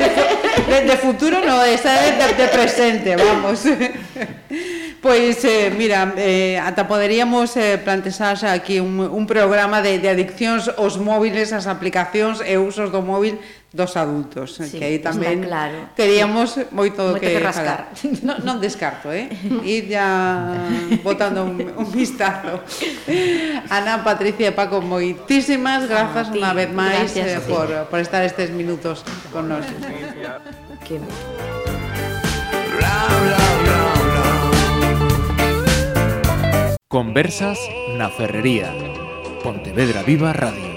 [SPEAKER 2] de, de futuro no, esa é de, de presente vamos Pois, eh, mira, eh, ata poderíamos eh, plantexarse aquí un, un programa de, de adiccións aos móviles, as aplicacións e usos do móvil dos adultos, eh,
[SPEAKER 3] sí,
[SPEAKER 2] que aí tamén
[SPEAKER 3] claro.
[SPEAKER 2] queríamos moito,
[SPEAKER 3] moito
[SPEAKER 2] que,
[SPEAKER 3] que rascar.
[SPEAKER 2] Non, non descarto, eh? Ir ya botando un, un vistazo. Ana, Patricia e Paco, moitísimas
[SPEAKER 3] ah, grazas
[SPEAKER 2] unha vez máis eh, por, por estar estes minutos con nós.
[SPEAKER 3] Que...
[SPEAKER 1] Conversas na Ferrería. Pontevedra Viva Radio.